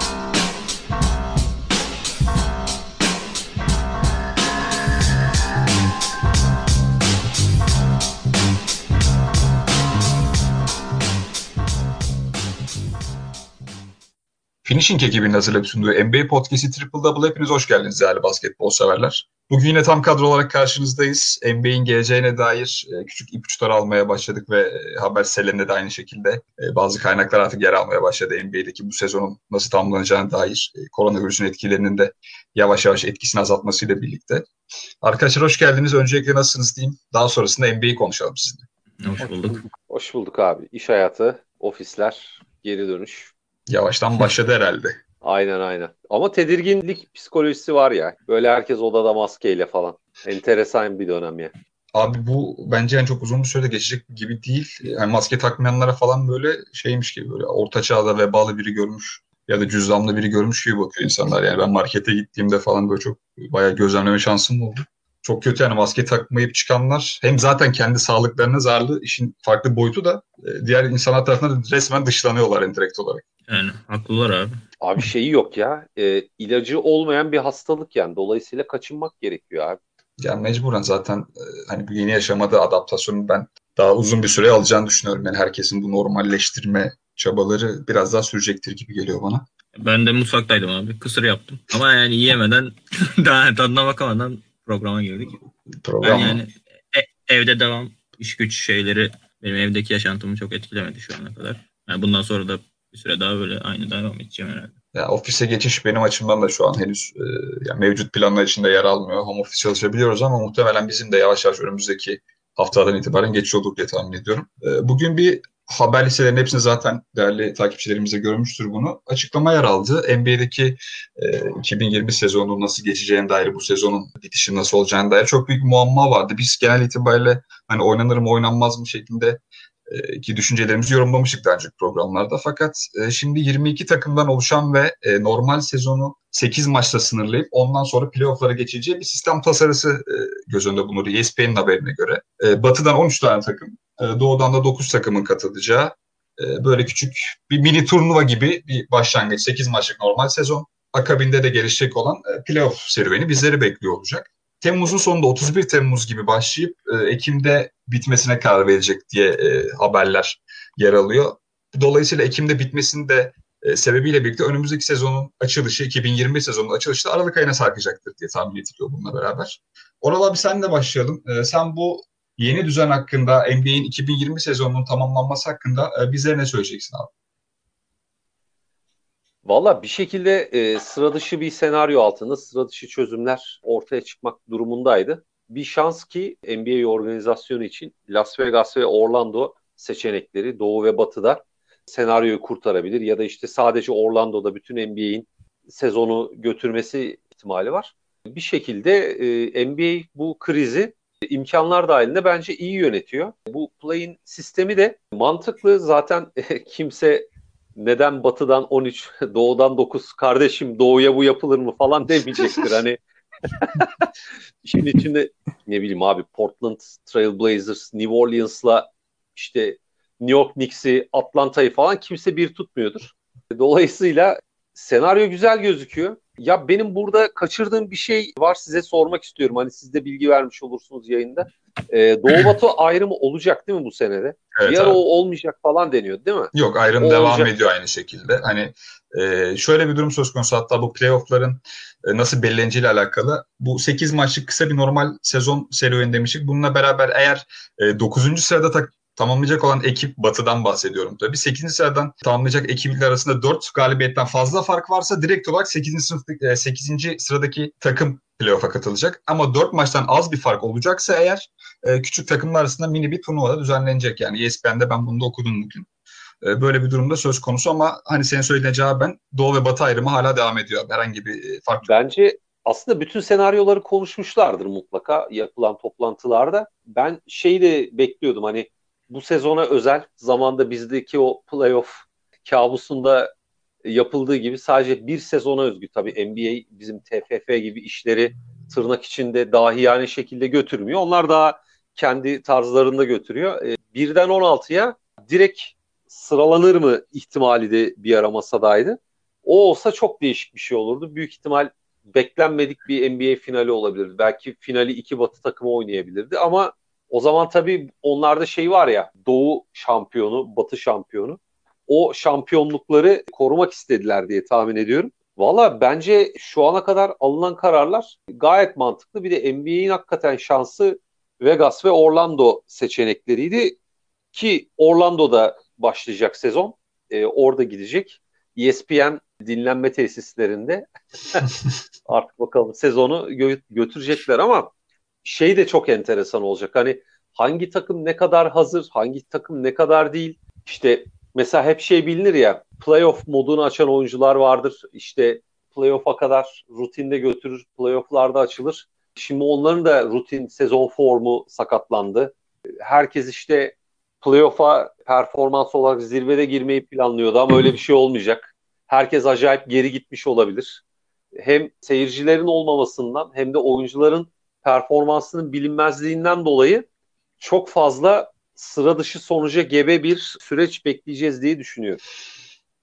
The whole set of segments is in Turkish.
Thank you. Finishing ekibinin hazırlayıp sunduğu NBA Podcast'i Triple Double hepiniz hoş geldiniz değerli basketbol severler. Bugün yine tam kadro olarak karşınızdayız. NBA'in geleceğine dair e, küçük ipuçları almaya başladık ve e, haber selerinde de aynı şekilde e, bazı kaynaklar artık yer almaya başladı. NBA'deki bu sezonun nasıl tamamlanacağına dair koronavirüsün etkilerinin de yavaş yavaş etkisini azaltmasıyla birlikte. Arkadaşlar hoş geldiniz. Öncelikle nasılsınız diyeyim. Daha sonrasında NBA'yi konuşalım sizinle. Hoş bulduk. Hoş bulduk abi. İş hayatı, ofisler, geri dönüş. Yavaştan başladı herhalde. Aynen aynen. Ama tedirginlik psikolojisi var ya. Böyle herkes odada maskeyle falan. Enteresan bir dönem ya. Abi bu bence en çok uzun bir sürede geçecek gibi değil. Yani maske takmayanlara falan böyle şeymiş gibi böyle orta çağda vebalı biri görmüş ya da cüzdanlı biri görmüş gibi bakıyor insanlar. Yani ben markete gittiğimde falan böyle çok bayağı gözlemleme şansım oldu. Çok kötü yani maske takmayıp çıkanlar hem zaten kendi sağlıklarına zararlı işin farklı boyutu da e, diğer insanlar tarafından resmen dışlanıyorlar indirekt olarak. Yani haklılar abi. Abi şeyi yok ya. E, ilacı olmayan bir hastalık yani. Dolayısıyla kaçınmak gerekiyor abi. Yani mecburen zaten e, hani bu yeni yaşamada adaptasyonu ben daha uzun bir süre alacağını düşünüyorum. Yani herkesin bu normalleştirme çabaları biraz daha sürecektir gibi geliyor bana. Ben de mutfaktaydım abi. Kısır yaptım. Ama yani yiyemeden daha tadına bakamadan programa girdik. Program ben yani e, evde devam iş güç şeyleri benim evdeki yaşantımı çok etkilemedi şu ana kadar. Yani bundan sonra da bir süre daha böyle aynı devam edeceğim herhalde. Ya ofise geçiş benim açımdan da şu an henüz e, yani mevcut planlar içinde yer almıyor. Home office çalışabiliyoruz ama muhtemelen bizim de yavaş yavaş önümüzdeki haftadan itibaren geçiş olur diye tahmin ediyorum. E, bugün bir haber listelerinin hepsini zaten değerli takipçilerimiz görmüştür bunu. Açıklama yer aldı. NBA'deki e, 2020 sezonu nasıl geçeceğine dair, bu sezonun bitişi nasıl olacağına dair çok büyük muamma vardı. Biz genel itibariyle hani oynanır mı oynanmaz mı şeklinde ki düşüncelerimizi yorumlamıştık daha önceki programlarda. Fakat e, şimdi 22 takımdan oluşan ve e, normal sezonu 8 maçta sınırlayıp ondan sonra playofflara geçeceği bir sistem tasarısı göz önünde bulunur ESPN'in haberine göre. Batı'dan 13 tane takım, Doğu'dan da 9 takımın katılacağı böyle küçük bir mini turnuva gibi bir başlangıç. 8 maçlık normal sezon. Akabinde de gelişecek olan playoff serüveni bizleri bekliyor olacak. Temmuz'un sonunda 31 Temmuz gibi başlayıp e, Ekim'de bitmesine karar verecek diye e, haberler yer alıyor. Dolayısıyla Ekim'de bitmesinin de e, sebebiyle birlikte önümüzdeki sezonun açılışı, 2020 sezonun açılışı da Aralık ayına sarkacaktır diye tahmin ediliyor bununla beraber. Oral abi senle başlayalım. E, sen bu yeni düzen hakkında, NBA'in 2020 sezonunun tamamlanması hakkında e, bize ne söyleyeceksin abi? Valla bir şekilde e, sıra dışı bir senaryo altında sıra dışı çözümler ortaya çıkmak durumundaydı. Bir şans ki NBA organizasyonu için Las Vegas ve Orlando seçenekleri Doğu ve Batı'da senaryoyu kurtarabilir ya da işte sadece Orlando'da bütün NBA'in sezonu götürmesi ihtimali var. Bir şekilde e, NBA bu krizi imkanlar dahilinde bence iyi yönetiyor. Bu play-in sistemi de mantıklı. Zaten kimse neden batıdan 13, doğudan 9 kardeşim doğuya bu yapılır mı falan demeyecektir. hani işin içinde ne bileyim abi Portland Trail Blazers, New Orleans'la işte New York Knicks'i, Atlanta'yı falan kimse bir tutmuyordur. Dolayısıyla senaryo güzel gözüküyor. Ya benim burada kaçırdığım bir şey var size sormak istiyorum. Hani siz de bilgi vermiş olursunuz yayında. Ee, Doğu Batı ayrımı olacak değil mi bu senede? Evet, ara o olmayacak falan deniyor değil mi? Yok ayrım o devam olacak. ediyor aynı şekilde. Hani e, şöyle bir durum söz konusu hatta bu playoff'ların e, nasıl belirleneceğiyle alakalı. Bu 8 maçlık kısa bir normal sezon serüveni demiştik. Bununla beraber eğer e, 9. sırada tak tamamlayacak olan ekip Batı'dan bahsediyorum tabii. 8. sıradan tamamlayacak ekipler arasında 4 galibiyetten fazla fark varsa direkt olarak 8. sınıftaki 8. sıradaki takım playoff'a katılacak. Ama 4 maçtan az bir fark olacaksa eğer e, küçük takımlar arasında mini bir turnuva da düzenlenecek. Yani ESPN'de ben bunu da okudum bugün. E, böyle bir durumda söz konusu ama hani senin söylediğine cevaben Doğu ve Batı ayrımı hala devam ediyor. Herhangi bir fark yok. Bence aslında bütün senaryoları konuşmuşlardır mutlaka yapılan toplantılarda. Ben şeyi de bekliyordum hani bu sezona özel zamanda bizdeki o playoff kabusunda yapıldığı gibi sadece bir sezona özgü tabii NBA bizim TFF gibi işleri tırnak içinde dahi yani şekilde götürmüyor. Onlar daha kendi tarzlarında götürüyor. E, birden 16'ya direkt sıralanır mı ihtimali de bir ara masadaydı. O olsa çok değişik bir şey olurdu. Büyük ihtimal beklenmedik bir NBA finali olabilirdi. Belki finali iki batı takımı oynayabilirdi ama o zaman tabii onlarda şey var ya doğu şampiyonu, batı şampiyonu. O şampiyonlukları korumak istediler diye tahmin ediyorum. Valla bence şu ana kadar alınan kararlar gayet mantıklı. Bir de NBA'in hakikaten şansı Vegas ve Orlando seçenekleriydi. Ki Orlando'da başlayacak sezon. E, orada gidecek. ESPN dinlenme tesislerinde artık bakalım sezonu gö- götürecekler ama şey de çok enteresan olacak. Hani hangi takım ne kadar hazır, hangi takım ne kadar değil. İşte mesela hep şey bilinir ya playoff modunu açan oyuncular vardır. İşte playoff'a kadar rutinde götürür, playoff'larda açılır. Şimdi onların da rutin sezon formu sakatlandı. Herkes işte playoff'a performans olarak zirvede girmeyi planlıyordu ama öyle bir şey olmayacak. Herkes acayip geri gitmiş olabilir. Hem seyircilerin olmamasından hem de oyuncuların performansının bilinmezliğinden dolayı çok fazla sıra dışı sonuca gebe bir süreç bekleyeceğiz diye düşünüyorum.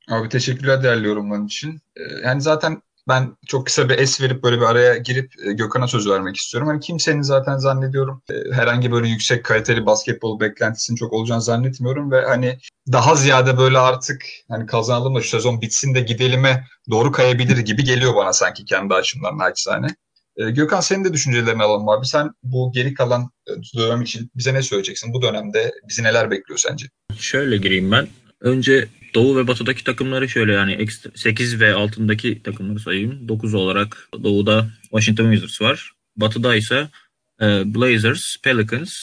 Abi teşekkürler değerli yorumların için. Ee, yani zaten ben çok kısa bir es verip böyle bir araya girip e, Gökhan'a söz vermek istiyorum. Hani kimsenin zaten zannediyorum e, herhangi böyle yüksek kaliteli basketbol beklentisinin çok olacağını zannetmiyorum ve hani daha ziyade böyle artık hani kazanalım da şu sezon bitsin de gidelime doğru kayabilir gibi geliyor bana sanki kendi açımdan naçizane. E, Gökhan senin de düşüncelerini alalım abi. Sen bu geri kalan dönem için bize ne söyleyeceksin? Bu dönemde bizi neler bekliyor sence? Şöyle gireyim ben. Önce Doğu ve Batı'daki takımları şöyle yani 8 ve altındaki takımları sayayım. 9 olarak Doğu'da Washington Wizards var. Batı'da ise e, Blazers, Pelicans,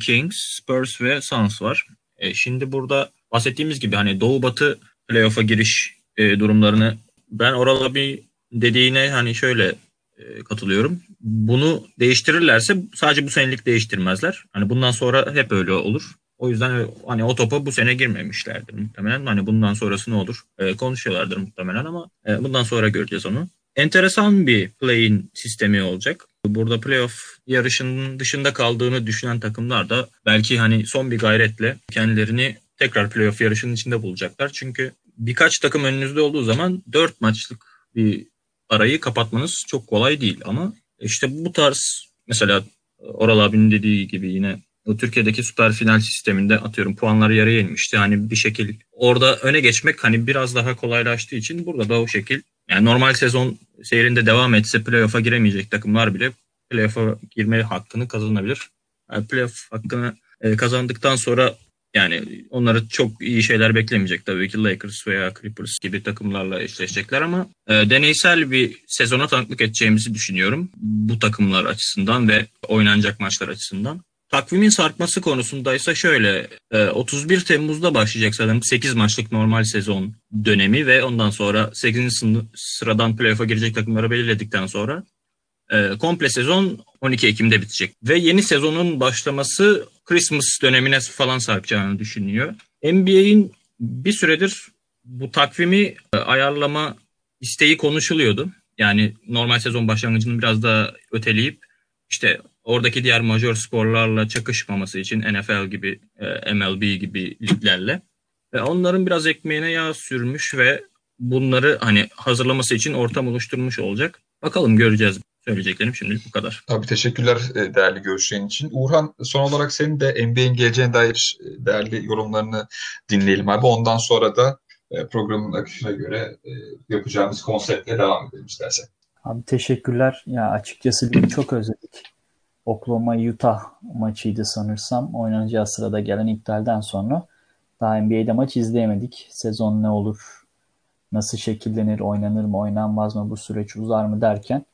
Kings, Spurs ve Suns var. E, şimdi burada bahsettiğimiz gibi hani Doğu Batı playoff'a giriş e, durumlarını ben oralı bir dediğine hani şöyle e, katılıyorum. Bunu değiştirirlerse sadece bu senelik değiştirmezler. Hani bundan sonra hep öyle olur. O yüzden hani o topa bu sene girmemişlerdir muhtemelen. Hani bundan sonrası ne olur e, konuşuyorlardır muhtemelen ama e, bundan sonra göreceğiz onu. Enteresan bir play-in sistemi olacak. Burada playoff yarışının dışında kaldığını düşünen takımlar da belki hani son bir gayretle kendilerini tekrar playoff yarışının içinde bulacaklar. Çünkü birkaç takım önünüzde olduğu zaman dört maçlık bir arayı kapatmanız çok kolay değil ama işte bu tarz mesela Oral abinin dediği gibi yine Türkiye'deki süper final sisteminde atıyorum puanları yarıya inmişti. Hani bir şekil orada öne geçmek hani biraz daha kolaylaştığı için burada da o şekil yani normal sezon seyrinde devam etse playoff'a giremeyecek takımlar bile playoff'a girme hakkını kazanabilir. Yani playoff hakkını e, kazandıktan sonra yani onları çok iyi şeyler beklemeyecek tabii ki Lakers veya Clippers gibi takımlarla eşleşecekler ama e, deneysel bir sezona tanıklık edeceğimizi düşünüyorum bu takımlar açısından ve oynanacak maçlar açısından. Takvimin sarkması konusunda ise şöyle 31 Temmuz'da başlayacak sanırım 8 maçlık normal sezon dönemi ve ondan sonra 8. sıradan playoff'a girecek takımları belirledikten sonra e, komple sezon 12 Ekim'de bitecek. Ve yeni sezonun başlaması Christmas dönemine falan sarkacağını düşünüyor. NBA'in bir süredir bu takvimi e, ayarlama isteği konuşuluyordu. Yani normal sezon başlangıcını biraz daha öteleyip işte oradaki diğer major sporlarla çakışmaması için NFL gibi, e, MLB gibi liglerle ve onların biraz ekmeğine yağ sürmüş ve bunları hani hazırlaması için ortam oluşturmuş olacak. Bakalım göreceğiz. Söyleyeceklerim şimdilik bu kadar. Abi teşekkürler e, değerli görüşlerin için. Uğurhan son olarak senin de NBA'in geleceğine dair e, değerli yorumlarını dinleyelim abi. Ondan sonra da programın akışına göre yapacağımız konseptle devam edelim istersen. Abi teşekkürler. Ya açıkçası ligi çok özledik. Oklahoma Utah maçıydı sanırsam. Oynanacağı sırada gelen iptalden sonra daha NBA'de maç izleyemedik. Sezon ne olur, nasıl şekillenir, oynanır mı, oynanmaz mı, bu süreç uzar mı derken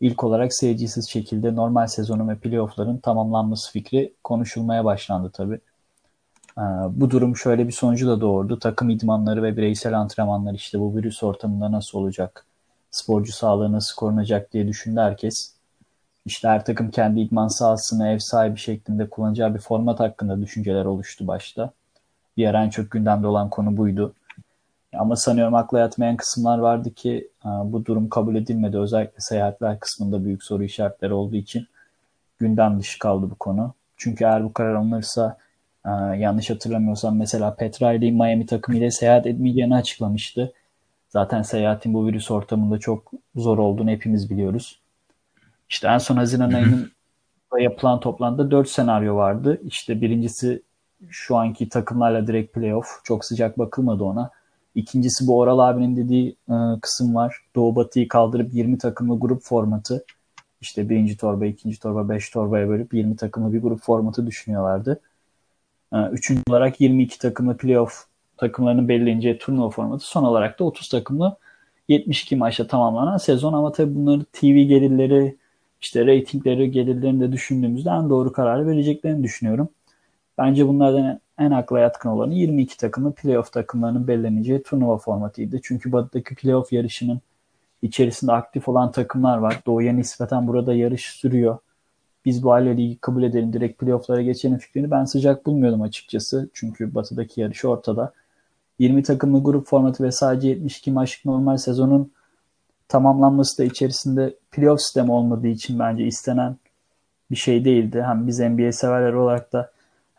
ilk olarak seyircisiz şekilde normal sezonun ve playoffların tamamlanması fikri konuşulmaya başlandı tabii. Ee, bu durum şöyle bir sonucu da doğurdu. Takım idmanları ve bireysel antrenmanlar işte bu virüs ortamında nasıl olacak, sporcu sağlığı nasıl korunacak diye düşündü herkes. İşte her takım kendi idman sahasını ev sahibi şeklinde kullanacağı bir format hakkında düşünceler oluştu başta. Bir ara en çok gündemde olan konu buydu. Ama sanıyorum akla yatmayan kısımlar vardı ki bu durum kabul edilmedi. Özellikle seyahatler kısmında büyük soru işaretleri olduğu için gündem dışı kaldı bu konu. Çünkü eğer bu karar alınırsa yanlış hatırlamıyorsam mesela Petrali Miami takımıyla seyahat etmeyeceğini açıklamıştı. Zaten seyahatin bu virüs ortamında çok zor olduğunu hepimiz biliyoruz. İşte en son Haziran ayının yapılan toplantıda 4 senaryo vardı. İşte birincisi şu anki takımlarla direkt playoff. Çok sıcak bakılmadı ona. İkincisi bu Oral abinin dediği e, kısım var. Doğu Batı'yı kaldırıp 20 takımlı grup formatı. İşte birinci torba, ikinci torba, beş torbaya bölüp 20 takımlı bir grup formatı düşünüyorlardı. E, üçüncü olarak 22 takımlı playoff takımlarının belirleneceği turnuva formatı. Son olarak da 30 takımlı 72 maçta tamamlanan sezon ama tabii bunları TV gelirleri, işte reytingleri, gelirlerini de düşündüğümüzde en doğru kararı vereceklerini düşünüyorum. Bence bunlardan en akla yatkın olanı 22 takımlı playoff takımlarının belirleneceği turnuva formatıydı. Çünkü batıdaki playoff yarışının içerisinde aktif olan takımlar var. Doğuya nispeten burada yarış sürüyor. Biz bu hale ligi kabul edelim direkt playofflara geçelim fikrini ben sıcak bulmuyordum açıkçası. Çünkü batıdaki yarış ortada. 20 takımlı grup formatı ve sadece 72 maçlık normal sezonun tamamlanması da içerisinde playoff sistemi olmadığı için bence istenen bir şey değildi. Hem biz NBA severler olarak da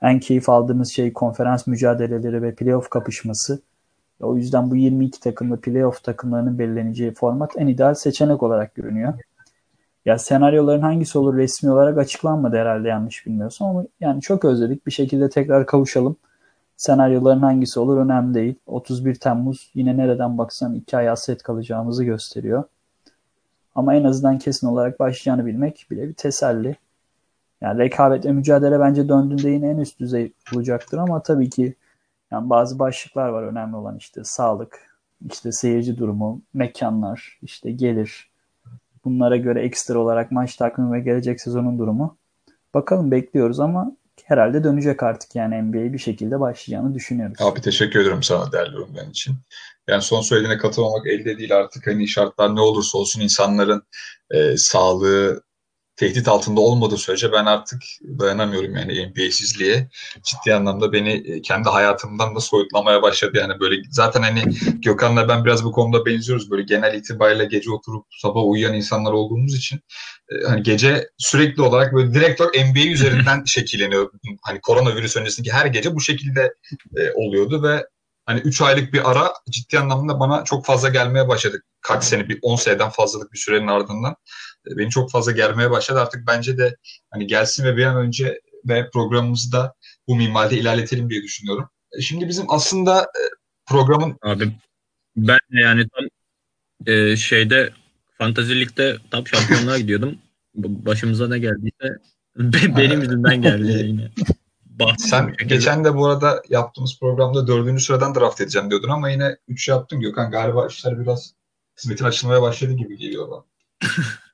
en keyif aldığımız şey konferans mücadeleleri ve playoff kapışması. O yüzden bu 22 takımlı playoff takımlarının belirleneceği format en ideal seçenek olarak görünüyor. Ya senaryoların hangisi olur resmi olarak açıklanmadı herhalde yanlış bilmiyorsam ama yani çok özledik bir şekilde tekrar kavuşalım. Senaryoların hangisi olur önemli değil. 31 Temmuz yine nereden baksan iki ay hasret kalacağımızı gösteriyor. Ama en azından kesin olarak başlayacağını bilmek bile bir teselli. Yani rekabet ve mücadele bence döndüğünde yine en üst düzey olacaktır ama tabii ki yani bazı başlıklar var önemli olan işte sağlık, işte seyirci durumu, mekanlar, işte gelir. Bunlara göre ekstra olarak maç takvimi ve gelecek sezonun durumu. Bakalım bekliyoruz ama herhalde dönecek artık yani NBA bir şekilde başlayacağını düşünüyoruz. Abi teşekkür ederim sana değerli yorumların için. Yani son söylediğine katılmamak elde değil artık hani şartlar ne olursa olsun insanların e, sağlığı tehdit altında olmadığı sürece ben artık dayanamıyorum yani NBA'sizliğe. Ciddi anlamda beni e, kendi hayatımdan da soyutlamaya başladı. Yani böyle zaten hani Gökhan'la ben biraz bu konuda benziyoruz. Böyle genel itibariyle gece oturup sabah uyuyan insanlar olduğumuz için e, hani gece sürekli olarak böyle direkt olarak NBA üzerinden şekilleniyor. Hani koronavirüs öncesindeki her gece bu şekilde e, oluyordu ve hani 3 aylık bir ara ciddi anlamda bana çok fazla gelmeye başladı. Kaç sene, bir 10 seneden fazlalık bir sürenin ardından beni çok fazla gelmeye başladı. Artık bence de hani gelsin ve bir an önce ve programımızı da bu minvalde ilerletelim diye düşünüyorum. E, şimdi bizim aslında e, programın... Abi ben yani tam e, şeyde fantazilikte tam şampiyonluğa gidiyordum. Başımıza ne geldiyse benim yüzümden geldi yine. Sen geçen de bu arada yaptığımız programda dördüncü sıradan draft edeceğim diyordun ama yine üç yaptın Gökhan. Galiba işler biraz hizmetin açılmaya başladı gibi geliyor bana.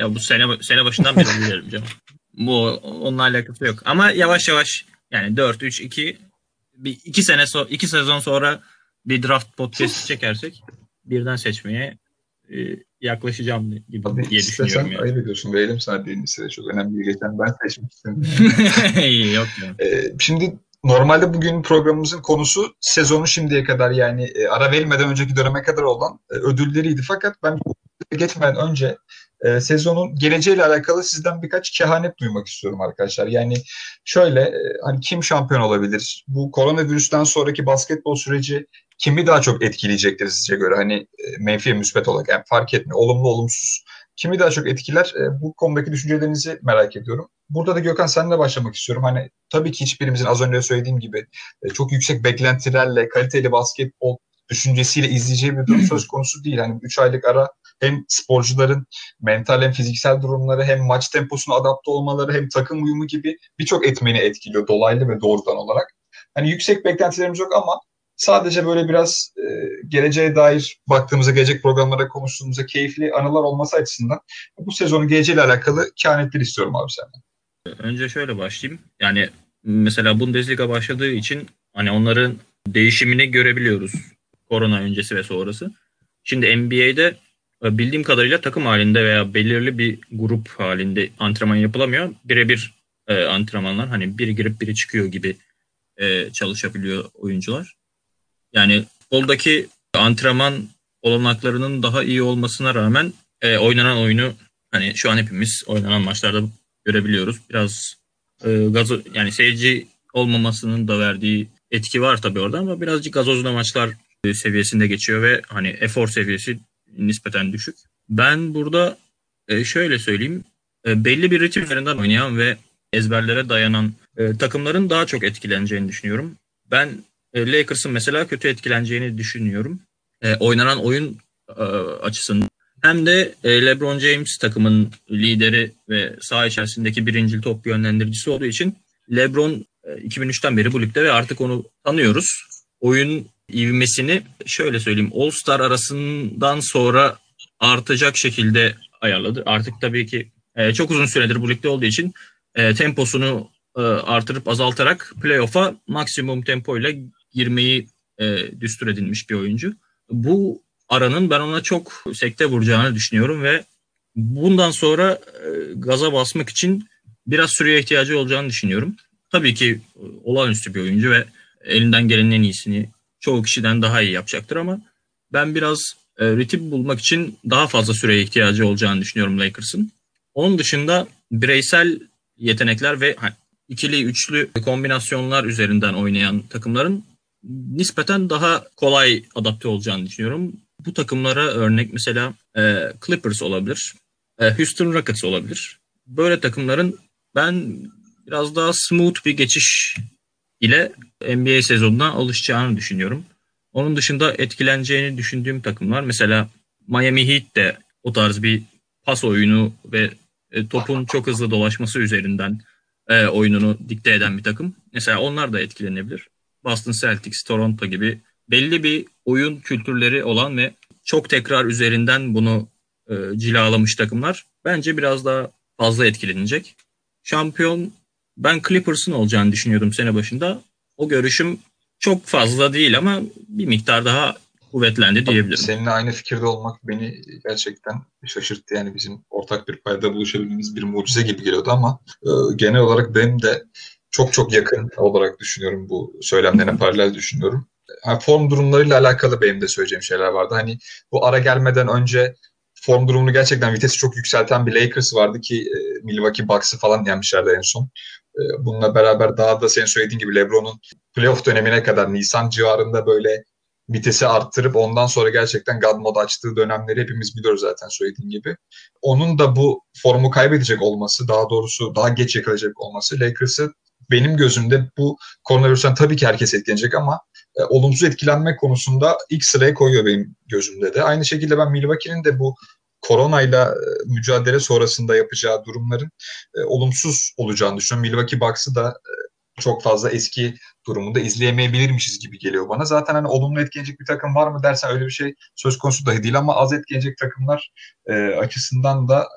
Ya bu sene sene başından beri biliyorum canım. Bu onunla alakası yok. Ama yavaş yavaş yani 4 3 2 bir iki sene so iki sezon sonra bir draft podcast çekersek birden seçmeye e, yaklaşacağım gibi Tabii diye düşünüyorum. Yani. ayıp ediyorsun. Verelim sana birincisi de çok önemli bir geçen ben seçmiştim. yok ya. Ee, şimdi normalde bugün programımızın konusu sezonu şimdiye kadar yani e, ara verilmeden önceki döneme kadar olan e, ödülleriydi. Fakat ben geçmeden önce e, sezonun geleceğiyle alakalı sizden birkaç kehanet duymak istiyorum arkadaşlar. Yani şöyle e, hani kim şampiyon olabilir? Bu koronavirüsten sonraki basketbol süreci kimi daha çok etkileyecektir sizce göre? Hani e, menfi müspet olarak yani fark etmiyor. Olumlu olumsuz. Kimi daha çok etkiler? E, bu konudaki düşüncelerinizi merak ediyorum. Burada da Gökhan seninle başlamak istiyorum. Hani tabii ki hiçbirimizin az önce söylediğim gibi e, çok yüksek beklentilerle kaliteli basketbol düşüncesiyle izleyeceği bir durum söz konusu değil. Hani 3 aylık ara hem sporcuların mental hem fiziksel durumları hem maç temposuna adapte olmaları hem takım uyumu gibi birçok etmeni etkiliyor dolaylı ve doğrudan olarak. Hani yüksek beklentilerimiz yok ama sadece böyle biraz e, geleceğe dair baktığımızda gelecek programlara konuştuğumuzda keyifli anılar olması açısından bu sezonun geleceğiyle alakalı kehanetler istiyorum abi senden. Önce şöyle başlayayım. Yani mesela Bundesliga başladığı için hani onların değişimini görebiliyoruz. Korona öncesi ve sonrası. Şimdi NBA'de bildiğim kadarıyla takım halinde veya belirli bir grup halinde antrenman yapılamıyor. Birebir e, antrenmanlar hani biri girip biri çıkıyor gibi e, çalışabiliyor oyuncular. Yani futboldaki antrenman olanaklarının daha iyi olmasına rağmen e, oynanan oyunu hani şu an hepimiz oynanan maçlarda görebiliyoruz. Biraz e, gazo yani seyirci olmamasının da verdiği etki var tabii orada ama birazcık gazozlu maçlar seviyesinde geçiyor ve hani efor seviyesi nispeten düşük. Ben burada e, şöyle söyleyeyim. E, belli bir ritim üzerinden oynayan ve ezberlere dayanan e, takımların daha çok etkileneceğini düşünüyorum. Ben Lakers'ın mesela kötü etkileneceğini düşünüyorum. Oynanan oyun açısından hem de LeBron James takımın lideri ve saha içerisindeki birincil top yönlendiricisi olduğu için LeBron 2003'ten beri bu ligde ve artık onu tanıyoruz. Oyun ivmesini şöyle söyleyeyim All Star arasından sonra artacak şekilde ayarladı. Artık tabii ki e, çok uzun süredir bu ligde olduğu için e, temposunu e, artırıp azaltarak playoff'a maksimum tempoyla girmeyi e, düstur edilmiş bir oyuncu. Bu aranın ben ona çok sekte vuracağını düşünüyorum ve bundan sonra e, gaza basmak için biraz süreye ihtiyacı olacağını düşünüyorum. Tabii ki e, olağanüstü bir oyuncu ve elinden gelenin en iyisini çoğu kişiden daha iyi yapacaktır ama ben biraz e, ritim bulmak için daha fazla süreye ihtiyacı olacağını düşünüyorum Lakers'ın. Onun dışında bireysel yetenekler ve hani, ikili, üçlü kombinasyonlar üzerinden oynayan takımların nispeten daha kolay adapte olacağını düşünüyorum. Bu takımlara örnek mesela e, Clippers olabilir, e, Houston Rockets olabilir. Böyle takımların ben biraz daha smooth bir geçiş ile NBA sezonuna alışacağını düşünüyorum. Onun dışında etkileneceğini düşündüğüm takımlar mesela Miami Heat de o tarz bir pas oyunu ve e, topun çok hızlı dolaşması üzerinden e, oyununu dikte eden bir takım. Mesela onlar da etkilenebilir. Boston Celtics, Toronto gibi belli bir oyun kültürleri olan ve çok tekrar üzerinden bunu e, cilalamış takımlar bence biraz daha fazla etkilenecek. Şampiyon ben Clippers'ın olacağını düşünüyordum sene başında. O görüşüm çok fazla değil ama bir miktar daha kuvvetlendi diyebilirim. Seninle aynı fikirde olmak beni gerçekten şaşırttı. Yani bizim ortak bir payda buluşabilmemiz bir mucize gibi geliyordu ama e, genel olarak benim de çok çok yakın olarak düşünüyorum bu söylemlerine paralel düşünüyorum. Yani form durumlarıyla alakalı benim de söyleyeceğim şeyler vardı. Hani bu ara gelmeden önce form durumunu gerçekten vitesi çok yükselten bir Lakers vardı ki e, Milwaukee Bucks'ı falan yenmişlerdi en son. E, bununla beraber daha da senin söylediğin gibi LeBron'un playoff dönemine kadar Nisan civarında böyle vitesi arttırıp ondan sonra gerçekten God mode açtığı dönemleri hepimiz biliyoruz zaten söylediğin gibi. Onun da bu formu kaybedecek olması, daha doğrusu daha geç yakalayacak olması Lakers'ı benim gözümde bu koronavirüsten tabii ki herkes etkilenecek ama e, olumsuz etkilenme konusunda ilk sıraya koyuyor benim gözümde de. Aynı şekilde ben Milwaukee'nin de bu koronayla e, mücadele sonrasında yapacağı durumların e, olumsuz olacağını düşünüyorum. Milwaukee Bucks'ı da e, çok fazla eski durumunda izleyemeyebilirmişiz gibi geliyor bana. Zaten hani olumlu etkilenecek bir takım var mı dersen öyle bir şey söz konusu dahi değil ama az etkilenecek takımlar e, açısından da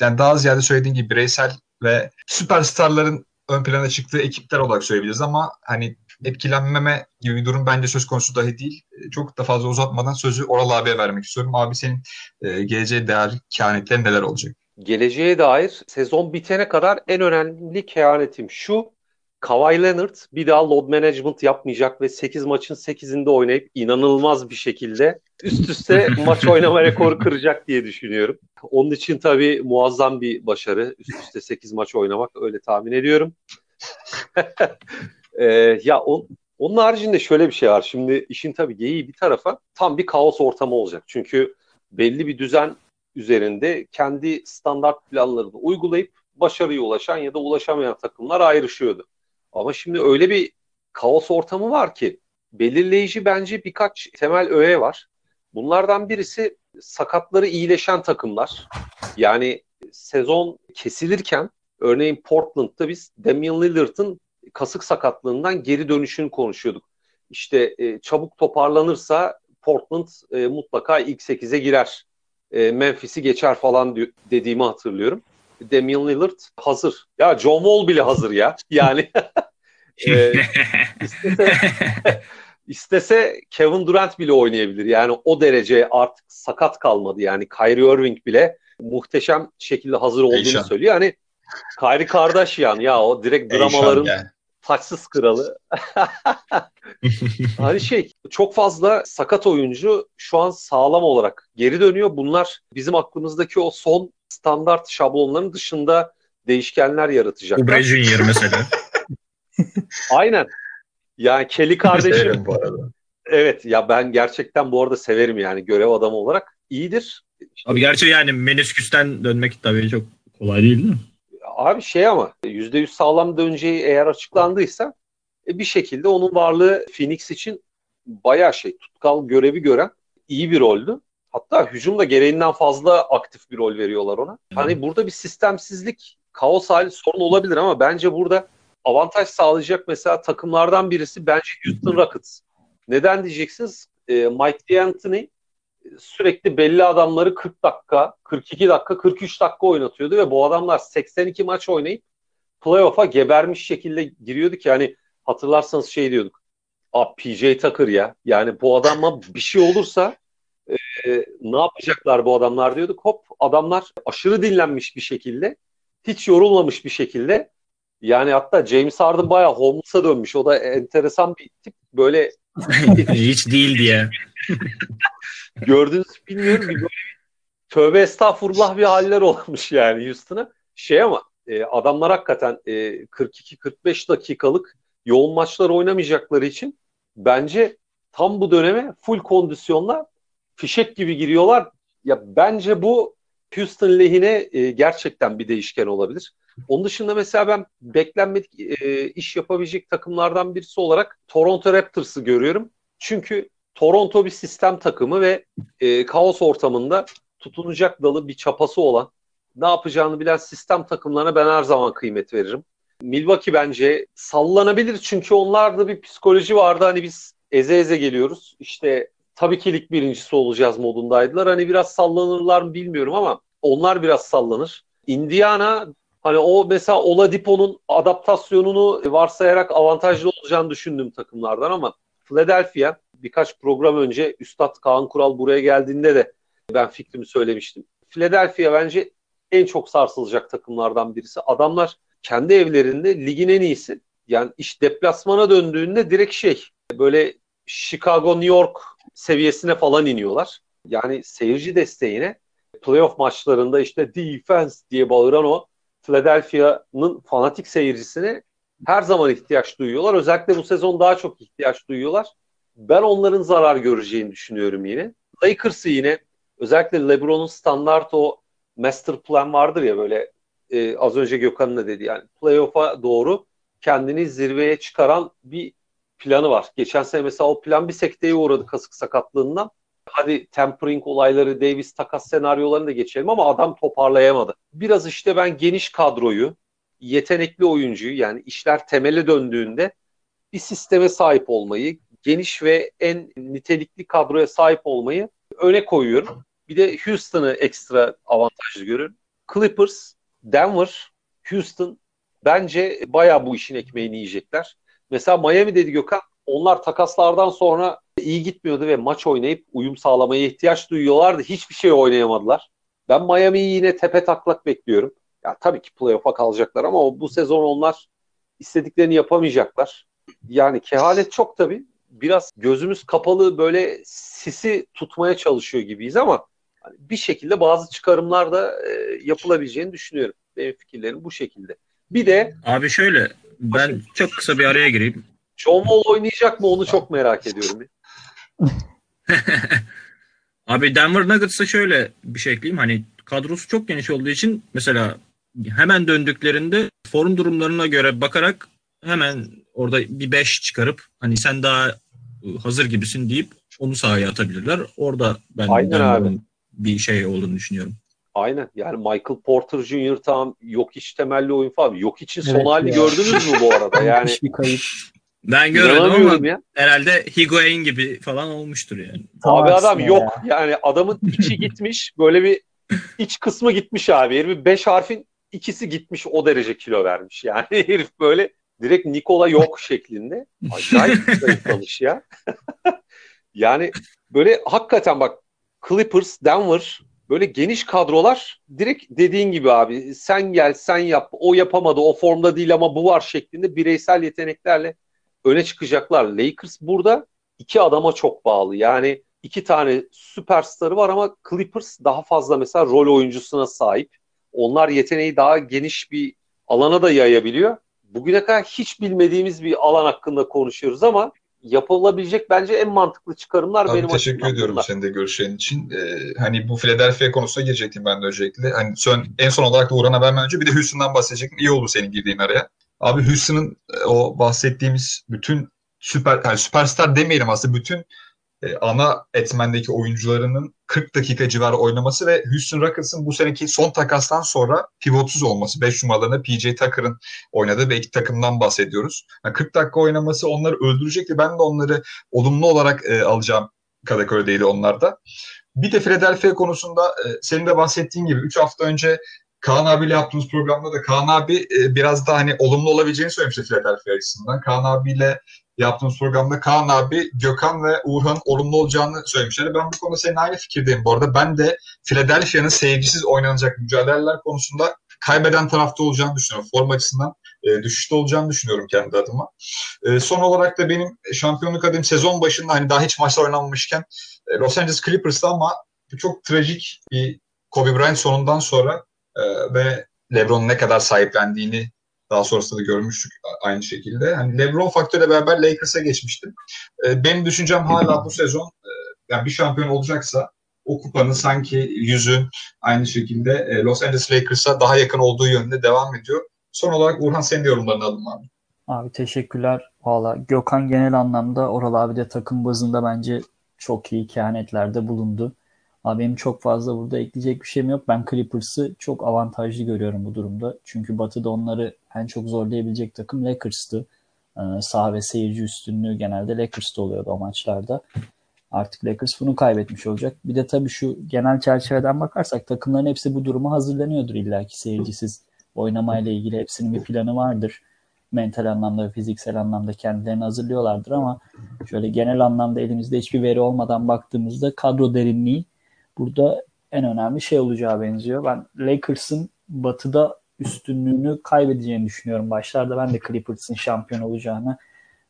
yani daha ziyade söylediğin gibi bireysel ve süperstarların ön plana çıktığı ekipler olarak söyleyebiliriz ama hani etkilenmeme gibi bir durum bence söz konusu dahi değil. E, çok da fazla uzatmadan sözü Oral abiye vermek istiyorum. Abi senin e, geleceğe dair kehanetlerin neler olacak? Geleceğe dair sezon bitene kadar en önemli kehanetim şu. Kawhi Leonard bir daha load management yapmayacak ve 8 maçın 8'inde oynayıp inanılmaz bir şekilde üst üste maç oynama rekoru kıracak diye düşünüyorum. Onun için tabii muazzam bir başarı. Üst üste 8 maç oynamak öyle tahmin ediyorum. ee, ya on, onun haricinde şöyle bir şey var. Şimdi işin tabii geyiği bir tarafa tam bir kaos ortamı olacak. Çünkü belli bir düzen üzerinde kendi standart planlarını uygulayıp başarıya ulaşan ya da ulaşamayan takımlar ayrışıyordu. Ama şimdi öyle bir kaos ortamı var ki belirleyici bence birkaç temel öğe var. Bunlardan birisi sakatları iyileşen takımlar. Yani sezon kesilirken örneğin Portland'da biz Damian Lillard'ın kasık sakatlığından geri dönüşünü konuşuyorduk. İşte e, çabuk toparlanırsa Portland e, mutlaka ilk 8'e girer. E, Memphis'i geçer falan dediğimi hatırlıyorum. Damian Lillard hazır. Ya John Wall bile hazır ya. Yani e, istese, istese Kevin Durant bile oynayabilir. Yani o derece artık sakat kalmadı. Yani Kyrie Irving bile muhteşem şekilde hazır olduğunu Eyşan. söylüyor. Yani Kyrie Kardashian ya o direkt dramaların yani. Taçsız kralı. hani şey çok fazla sakat oyuncu şu an sağlam olarak geri dönüyor. Bunlar bizim aklımızdaki o son standart şablonların dışında değişkenler yaratacak. Ubre Junior mesela. Aynen. Yani Kelly kardeşim bu arada. Evet ya ben gerçekten bu arada severim yani görev adamı olarak. iyidir. Abi gerçi yani menisküsten dönmek tabii çok kolay değil değil mi? Abi şey ama %100 sağlam döneceği eğer açıklandıysa e, bir şekilde onun varlığı Phoenix için bayağı şey tutkal görevi gören iyi bir roldü. Hatta hücumda gereğinden fazla aktif bir rol veriyorlar ona. Hani burada bir sistemsizlik, kaos hali sorun olabilir ama bence burada avantaj sağlayacak mesela takımlardan birisi bence Houston Rockets. Neden diyeceksiniz? E, Mike D'Antoni sürekli belli adamları 40 dakika, 42 dakika, 43 dakika oynatıyordu ve bu adamlar 82 maç oynayıp playoff'a gebermiş şekilde giriyordu ki hani hatırlarsanız şey diyorduk. Abi PJ Tucker ya. Yani bu adama bir şey olursa e, ne yapacaklar bu adamlar diyorduk. Hop adamlar aşırı dinlenmiş bir şekilde hiç yorulmamış bir şekilde yani hatta James Harden bayağı homeless'a dönmüş. O da enteresan bir tip. Böyle hiç değil diye. Gördünüz bilmiyorum. Bir böyle tövbe estağfurullah bir haller olmuş yani Houston'a. Şey ama e, adamlar hakikaten e, 42-45 dakikalık yoğun maçlar oynamayacakları için bence tam bu döneme full kondisyonla fişek gibi giriyorlar. Ya bence bu Houston lehine e, gerçekten bir değişken olabilir. Onun dışında mesela ben beklenmedik e, iş yapabilecek takımlardan birisi olarak Toronto Raptors'ı görüyorum. Çünkü Toronto bir sistem takımı ve e, kaos ortamında tutunacak dalı bir çapası olan, ne yapacağını bilen sistem takımlarına ben her zaman kıymet veririm. Milwaukee bence sallanabilir çünkü onlarda bir psikoloji vardı. Hani biz eze eze geliyoruz. İşte tabii ki lig birincisi olacağız modundaydılar. Hani biraz sallanırlar mı bilmiyorum ama onlar biraz sallanır. Indiana hani o mesela Oladipo'nun adaptasyonunu varsayarak avantajlı olacağını düşündüğüm takımlardan ama Philadelphia birkaç program önce Üstad Kaan Kural buraya geldiğinde de ben fikrimi söylemiştim. Philadelphia bence en çok sarsılacak takımlardan birisi. Adamlar kendi evlerinde ligin en iyisi. Yani iş deplasmana döndüğünde direkt şey böyle Chicago New York seviyesine falan iniyorlar. Yani seyirci desteğine playoff maçlarında işte defense diye bağıran o Philadelphia'nın fanatik seyircisine her zaman ihtiyaç duyuyorlar. Özellikle bu sezon daha çok ihtiyaç duyuyorlar. Ben onların zarar göreceğini düşünüyorum yine. Lakers'ı yine özellikle LeBron'un standart o master plan vardır ya böyle e, az önce Gökhan'ın da dedi yani playoff'a doğru kendini zirveye çıkaran bir planı var. Geçen sene mesela o plan bir sekteye uğradı kasık sakatlığından. Hadi tempering olayları, Davis takas senaryolarını da geçelim ama adam toparlayamadı. Biraz işte ben geniş kadroyu, yetenekli oyuncuyu yani işler temele döndüğünde bir sisteme sahip olmayı, geniş ve en nitelikli kadroya sahip olmayı öne koyuyorum. Bir de Houston'ı ekstra avantajlı görüyorum. Clippers, Denver, Houston bence bayağı bu işin ekmeğini yiyecekler. Mesela Miami dedi Gökhan, onlar takaslardan sonra iyi gitmiyordu ve maç oynayıp uyum sağlamaya ihtiyaç duyuyorlardı. Hiçbir şey oynayamadılar. Ben Miami'yi yine tepe taklak bekliyorum. Ya tabii ki playoff'a kalacaklar ama bu sezon onlar istediklerini yapamayacaklar. Yani kehalet çok tabii. Biraz gözümüz kapalı böyle sisi tutmaya çalışıyor gibiyiz ama hani bir şekilde bazı çıkarımlar da e, yapılabileceğini düşünüyorum. Benim fikirlerim bu şekilde. Bir de Abi şöyle ben çok kısa bir araya gireyim. John Wall oynayacak mı onu çok merak ediyorum. Abi Denver Nuggets'a şöyle bir şey ekleyeyim. Hani kadrosu çok geniş olduğu için mesela hemen döndüklerinde form durumlarına göre bakarak hemen orada bir 5 çıkarıp hani sen daha hazır gibisin deyip onu sahaya atabilirler. Orada ben Aynen abi. bir şey olduğunu düşünüyorum. Aynen. Yani Michael Porter Jr. tam yok iş temelli oyun falan. Yok için son evet halini ya. gördünüz mü bu arada? Yani bir kayıp. Ben görmedim ama ya. herhalde Higuain gibi falan olmuştur yani. Abi adam ya. yok. Yani adamın içi gitmiş. Böyle bir iç kısmı gitmiş abi. Herif beş harfin ikisi gitmiş o derece kilo vermiş. Yani herif böyle direkt Nikola yok şeklinde. Acayip zayıflamış ya. yani böyle hakikaten bak Clippers, Denver böyle geniş kadrolar direkt dediğin gibi abi sen gel sen yap o yapamadı o formda değil ama bu var şeklinde bireysel yeteneklerle öne çıkacaklar. Lakers burada iki adama çok bağlı. Yani iki tane süperstarı var ama Clippers daha fazla mesela rol oyuncusuna sahip. Onlar yeteneği daha geniş bir alana da yayabiliyor. Bugüne kadar hiç bilmediğimiz bir alan hakkında konuşuyoruz ama yapılabilecek bence en mantıklı çıkarımlar Abi benim teşekkür ediyorum bunlar. senin de görüşlerin için. Ee, hani bu Philadelphia konusuna girecektim ben de öncelikle. Hani son, en son olarak da Uğur'a vermeden önce bir de Houston'dan bahsedecektim. İyi oldu senin girdiğin araya. Abi Houston'ın e, o bahsettiğimiz bütün süper yani süperstar demeyelim aslında bütün e, ana etmendeki oyuncularının 40 dakika civarı oynaması ve Houston Rockets'ın bu seneki son takastan sonra pivotsuz olması. 5 numaralarında PJ Tucker'ın oynadığı bir iki takımdan bahsediyoruz. Yani 40 dakika oynaması onları öldürecekti. Ben de onları olumlu olarak e, alacağım kategorideydi onlarda. Bir de Philadelphia konusunda e, senin de bahsettiğin gibi 3 hafta önce Kaan abiyle yaptığımız programda da Kaan abi e, biraz da hani olumlu olabileceğini söylemişti Philadelphia açısından. Kaan abiyle yaptığımız programda Kaan abi, Gökhan ve Uğurhan olumlu olacağını söylemişler. Ben bu konuda senin aynı fikirdeyim bu arada. Ben de Philadelphia'nın seyircisiz oynanacak mücadeleler konusunda kaybeden tarafta olacağını düşünüyorum. Form açısından e, düşüşte olacağını düşünüyorum kendi adıma. E, son olarak da benim şampiyonluk adım sezon başında hani daha hiç maçlar oynanmamışken e, Los Angeles Clippers'ta ama çok trajik bir Kobe Bryant sonundan sonra e, ve LeBron'un ne kadar sahiplendiğini daha sonrasında da görmüştük aynı şekilde. Hani LeBron faktörüyle beraber Lakers'a geçmiştim. E, benim düşüncem hala bu sezon e, yani bir şampiyon olacaksa o kupanın sanki yüzü aynı şekilde e, Los Angeles Lakers'a daha yakın olduğu yönünde devam ediyor. Son olarak Urhan senin de yorumlarını alalım abi. Abi teşekkürler. Valla Gökhan genel anlamda Oral abi de takım bazında bence çok iyi kehanetlerde bulundu. Abi benim çok fazla burada ekleyecek bir şeyim yok. Ben Clippers'ı çok avantajlı görüyorum bu durumda. Çünkü Batı'da onları en çok zorlayabilecek takım Lakers'tı. Ee, sağ ve seyirci üstünlüğü genelde Lakers'ta oluyordu o maçlarda. Artık Lakers bunu kaybetmiş olacak. Bir de tabii şu genel çerçeveden bakarsak takımların hepsi bu duruma hazırlanıyordur illaki seyircisiz oynamayla ilgili hepsinin bir planı vardır. Mental anlamda ve fiziksel anlamda kendilerini hazırlıyorlardır ama şöyle genel anlamda elimizde hiçbir veri olmadan baktığımızda kadro derinliği burada en önemli şey olacağı benziyor. Ben Lakers'ın batıda üstünlüğünü kaybedeceğini düşünüyorum. Başlarda ben de Clippers'ın şampiyon olacağını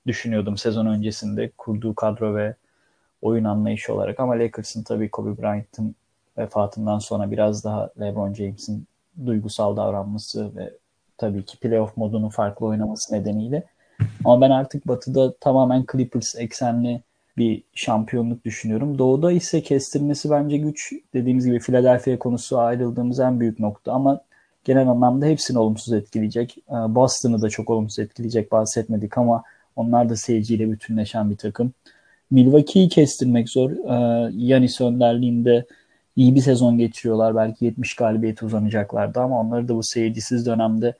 düşünüyordum sezon öncesinde kurduğu kadro ve oyun anlayışı olarak ama Lakers'ın tabii Kobe Bryant'ın vefatından sonra biraz daha LeBron James'in duygusal davranması ve tabii ki playoff modunun farklı oynaması nedeniyle. Ama ben artık Batı'da tamamen Clippers eksenli bir şampiyonluk düşünüyorum. Doğu'da ise kestirmesi bence güç. Dediğimiz gibi Philadelphia konusu ayrıldığımız en büyük nokta ama genel anlamda hepsini olumsuz etkileyecek. Boston'ı da çok olumsuz etkileyecek bahsetmedik ama onlar da seyirciyle bütünleşen bir takım. Milwaukee'yi kestirmek zor. Yanis önderliğinde iyi bir sezon geçiriyorlar. Belki 70 galibiyet uzanacaklardı ama onları da bu seyircisiz dönemde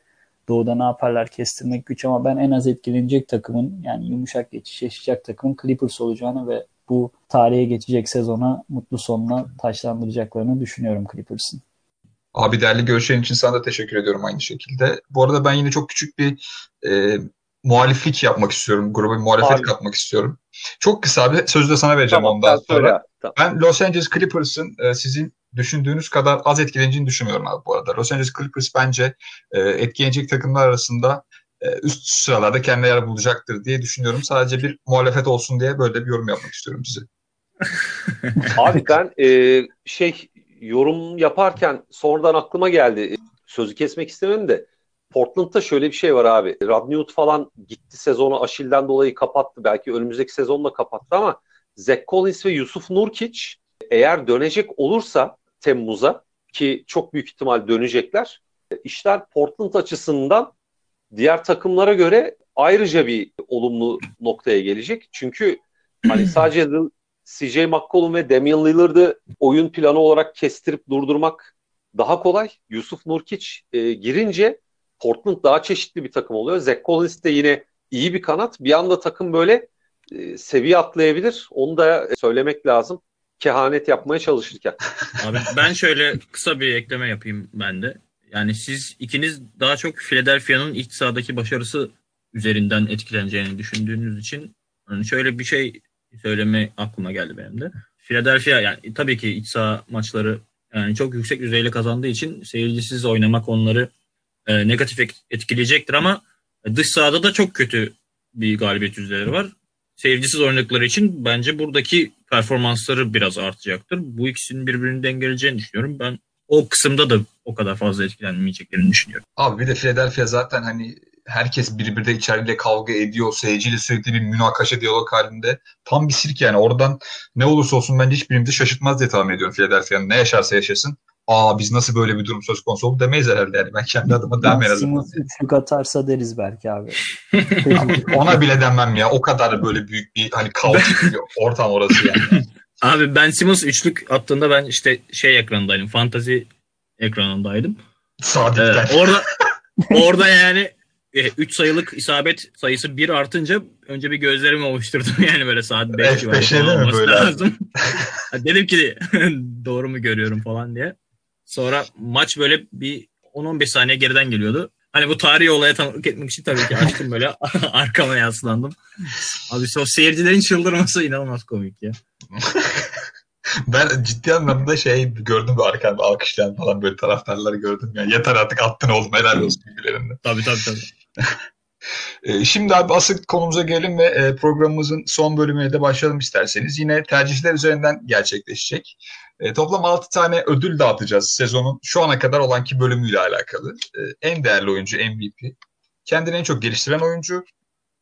Doğu'da ne yaparlar kestirmek güç ama ben en az etkilenecek takımın yani yumuşak geçiş yaşayacak takımın Clippers olacağını ve bu tarihe geçecek sezona mutlu sonuna taşlandıracaklarını düşünüyorum Clippers'ın. Abi değerli görüşlerin için sana da teşekkür ediyorum aynı şekilde. Bu arada ben yine çok küçük bir e, muhaliflik yapmak istiyorum. Gruba bir muhalefet abi. katmak istiyorum. Çok kısa abi sözü de sana vereceğim tamam, ondan sonra. Tamam. Ben Los Angeles Clippers'ın e, sizin düşündüğünüz kadar az etkileneceğini düşünmüyorum abi bu arada. Los Angeles Clippers bence e, etkilenecek takımlar arasında e, üst sıralarda kendine yer bulacaktır diye düşünüyorum. Sadece bir muhalefet olsun diye böyle bir yorum yapmak istiyorum size. abi ben e, şey yorum yaparken sonradan aklıma geldi. Sözü kesmek istemem de Portland'da şöyle bir şey var abi. Radnewt falan gitti sezonu Aşil'den dolayı kapattı. Belki önümüzdeki sezonla kapattı ama Zach Collins ve Yusuf Nurkic eğer dönecek olursa Temmuz'a ki çok büyük ihtimal dönecekler. İşler Portland açısından diğer takımlara göre ayrıca bir olumlu noktaya gelecek. Çünkü hani sadece CJ McCollum ve Damian Lillard'ı oyun planı olarak kestirip durdurmak daha kolay. Yusuf Nurkic e, girince Portland daha çeşitli bir takım oluyor. Zach Collins de yine iyi bir kanat. Bir anda takım böyle e, seviye atlayabilir. Onu da söylemek lazım. Kehanet yapmaya çalışırken. Abi ben şöyle kısa bir ekleme yapayım ben de. Yani siz ikiniz daha çok Philadelphia'nın iç sahadaki başarısı üzerinden etkileneceğini düşündüğünüz için yani şöyle bir şey söyleme aklıma geldi benim de. Philadelphia yani tabii ki iç saha maçları yani çok yüksek düzeyli kazandığı için seyircisiz oynamak onları e, negatif etkileyecektir ama dış sahada da çok kötü bir galibiyet yüzdeleri var. Seyircisiz oynadıkları için bence buradaki performansları biraz artacaktır. Bu ikisinin birbirini dengeleyeceğini düşünüyorum. Ben o kısımda da o kadar fazla etkilenmeyeceklerini düşünüyorum. Abi bir de Philadelphia zaten hani herkes birbirine içeriyle kavga ediyor. Seyirciyle sürekli bir münakaşa diyalog halinde. Tam bir sirk yani. Oradan ne olursa olsun bence hiçbirimizi şaşırtmaz diye tahmin ediyorum Philadelphia'nın. Ne yaşarsa yaşasın. Aa biz nasıl böyle bir durum söz konusu oldu demeyiz herhalde yani. Ben kendi adıma demem en azından. Üçlük atarsa deriz belki abi. Ona bile demem ya. O kadar böyle büyük bir hani kaotik bir ortam orası yani. Abi Ben Simmons üçlük attığında ben işte şey ekranındaydım. Fantazi ekranındaydım. Saadet'ten. Ee, orada orada yani 3 sayılık isabet sayısı 1 artınca önce bir gözlerimi ovuşturdum yani böyle saat 5 F5'e civarı mi olması böyle? lazım. Dedim ki doğru mu görüyorum falan diye. Sonra maç böyle bir 10-15 saniye geriden geliyordu. Hani bu tarihi olaya tanıklık etmek için tabii ki açtım böyle arkama yaslandım. Abi o seyircilerin çıldırması inanılmaz komik ya. Ben ciddi anlamda şey gördüm de arkamda alkışlayan falan böyle taraftarları gördüm. Yani yeter artık attın oğlum helal olsun gibilerinde. Tabii tabii tabii. Ee, Şimdi abi asıl konumuza gelelim ve e, programımızın son bölümüne de başlayalım isterseniz. Yine tercihler üzerinden gerçekleşecek. E, Toplam 6 tane ödül dağıtacağız sezonun şu ana kadar olan ki bölümüyle alakalı. E, En değerli oyuncu MVP, kendini en çok geliştiren oyuncu,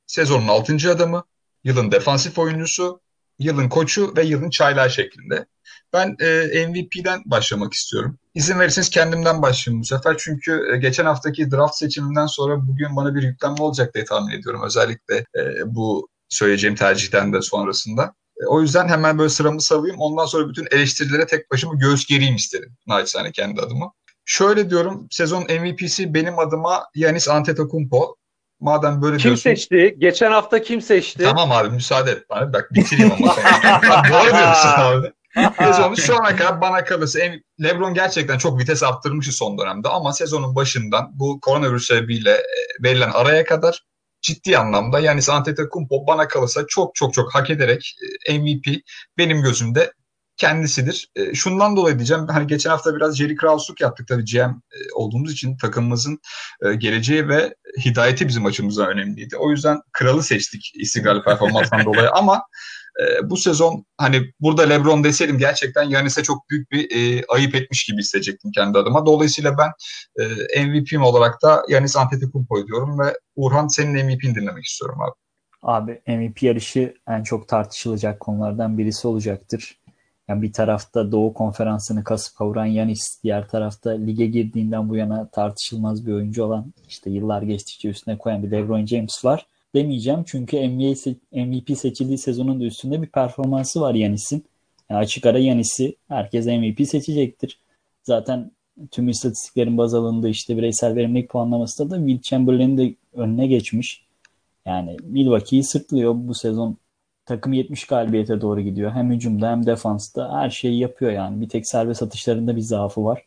sezonun 6. adamı, yılın defansif oyuncusu, yılın koçu ve yılın çaylağı şeklinde. Ben e, MVP'den başlamak istiyorum. İzin verirseniz kendimden başlayayım bu sefer. Çünkü e, geçen haftaki draft seçiminden sonra bugün bana bir yüklenme olacak diye tahmin ediyorum. Özellikle e, bu söyleyeceğim tercihten de sonrasında. E, o yüzden hemen böyle sıramı savayım. Ondan sonra bütün eleştirilere tek başıma göğüs gereyim istedim. Naçizane kendi adıma. Şöyle diyorum. Sezon MVP'si benim adıma Yanis Antetokounmpo. Madem böyle Kim diyorsun. seçti? Geçen hafta kim seçti? Tamam abi müsaade et bana. Bak bitireyim ama. Bak, Doğru diyorsun abi. Sezonu şu ana kadar bana kalırsa LeBron gerçekten çok vites arttırmıştı son dönemde ama sezonun başından bu koronavirüs sebebiyle e, verilen araya kadar ciddi anlamda yani Antetokounmpo bana kalırsa çok çok çok hak ederek e, MVP benim gözümde kendisidir. E, şundan dolayı diyeceğim hani geçen hafta biraz Jerry Krause'luk yaptık tabii GM e, olduğumuz için takımımızın e, geleceği ve hidayeti bizim açımızdan önemliydi. O yüzden kralı seçtik istikrarlı performanstan dolayı ama e, bu sezon hani burada LeBron deseydim gerçekten Yanis'e çok büyük bir e, ayıp etmiş gibi hissedecektim kendi adıma. Dolayısıyla ben e, MVP'm olarak da Yanis Antetokounmpo'yu diyorum ve Urhan senin MVP'ni dinlemek istiyorum abi. Abi MVP yarışı en çok tartışılacak konulardan birisi olacaktır. Yani bir tarafta Doğu Konferansı'nı kasıp kavuran Yanis, diğer tarafta lige girdiğinden bu yana tartışılmaz bir oyuncu olan, işte yıllar geçtikçe üstüne koyan bir LeBron James var. Demeyeceğim çünkü NBA se- MVP seçildiği sezonun da üstünde bir performansı var Yanis'in. Yani açık ara Yanis'i herkes MVP seçecektir. Zaten tüm istatistiklerin baz alındığı işte bireysel verimlilik puanlamasında da Will Chamberlain'in de önüne geçmiş. Yani Milwaukee'yi sırtlıyor bu sezon. Takım 70 galibiyete doğru gidiyor. Hem hücumda hem defansta her şeyi yapıyor yani. Bir tek serbest atışlarında bir zaafı var.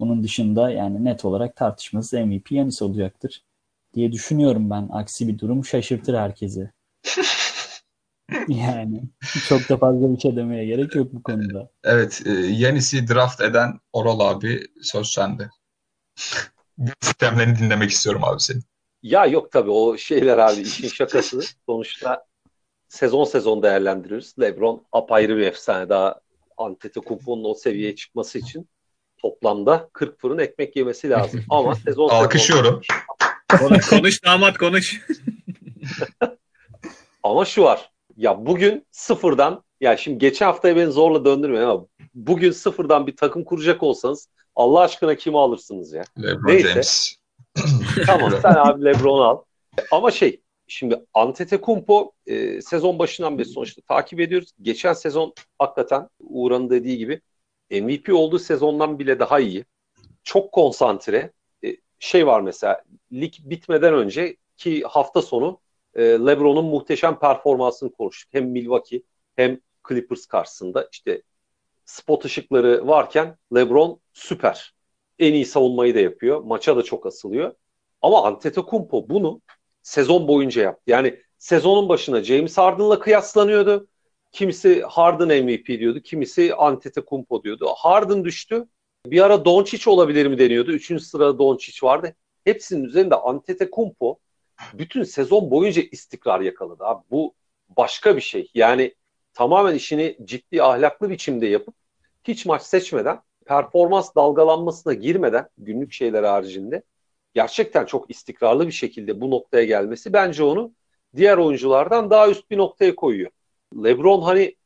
Bunun dışında yani net olarak tartışmasız MVP Yanis olacaktır diye düşünüyorum ben. Aksi bir durum şaşırtır herkesi. yani çok da fazla bir şey demeye gerek yok bu konuda. Evet, e, Yanis'i draft eden Oral abi söz sende. Sistemlerini dinlemek istiyorum abi senin. Ya yok tabii o şeyler abi işin şakası. Sonuçta sezon sezon değerlendiriyoruz. LeBron apayrı bir efsane. Daha Antetokounmpo'nun o seviyeye çıkması için toplamda 40 fırın ekmek yemesi lazım. Ama sezon sezon Alkışlıyorum. Konuş, konuş damat konuş. Ama şu var. Ya bugün sıfırdan ya şimdi geçen haftaya beni zorla döndürmeyin ama bugün sıfırdan bir takım kuracak olsanız Allah aşkına kimi alırsınız ya? LeBron Neyse. James. Tamam sen abi LeBron'u al. Ama şey şimdi Antetokounmpo e, sezon başından beri sonuçta takip ediyoruz. Geçen sezon hakikaten Uğur'un dediği gibi MVP olduğu sezondan bile daha iyi. Çok konsantre. E, şey var mesela lig bitmeden önce ki hafta sonu e, LeBron'un muhteşem performansını konuştuk. Hem Milwaukee hem Clippers karşısında işte spot ışıkları varken LeBron süper. En iyi savunmayı da yapıyor. Maça da çok asılıyor. Ama Antetokounmpo bunu sezon boyunca yaptı. Yani sezonun başına James Harden'la kıyaslanıyordu. Kimisi Harden MVP diyordu, kimisi Antetokounmpo diyordu. Harden düştü. Bir ara Doncic olabilir mi deniyordu. Üçüncü sırada Doncic vardı. Hepsinin üzerinde Antetokounmpo bütün sezon boyunca istikrar yakaladı abi. Bu başka bir şey. Yani tamamen işini ciddi ahlaklı biçimde yapıp hiç maç seçmeden performans dalgalanmasına girmeden günlük şeyler haricinde gerçekten çok istikrarlı bir şekilde bu noktaya gelmesi bence onu diğer oyunculardan daha üst bir noktaya koyuyor. LeBron hani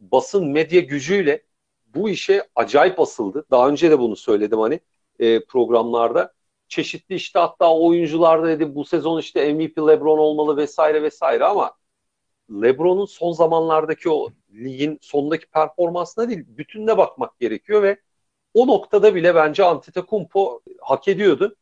basın medya gücüyle bu işe acayip asıldı. Daha önce de bunu söyledim hani e, programlarda. Çeşitli işte hatta oyuncular da dedi bu sezon işte MVP LeBron olmalı vesaire vesaire ama LeBron'un son zamanlardaki o ligin sondaki performansına değil bütününe bakmak gerekiyor ve o noktada bile bence Antetokounmpo hak ediyordu.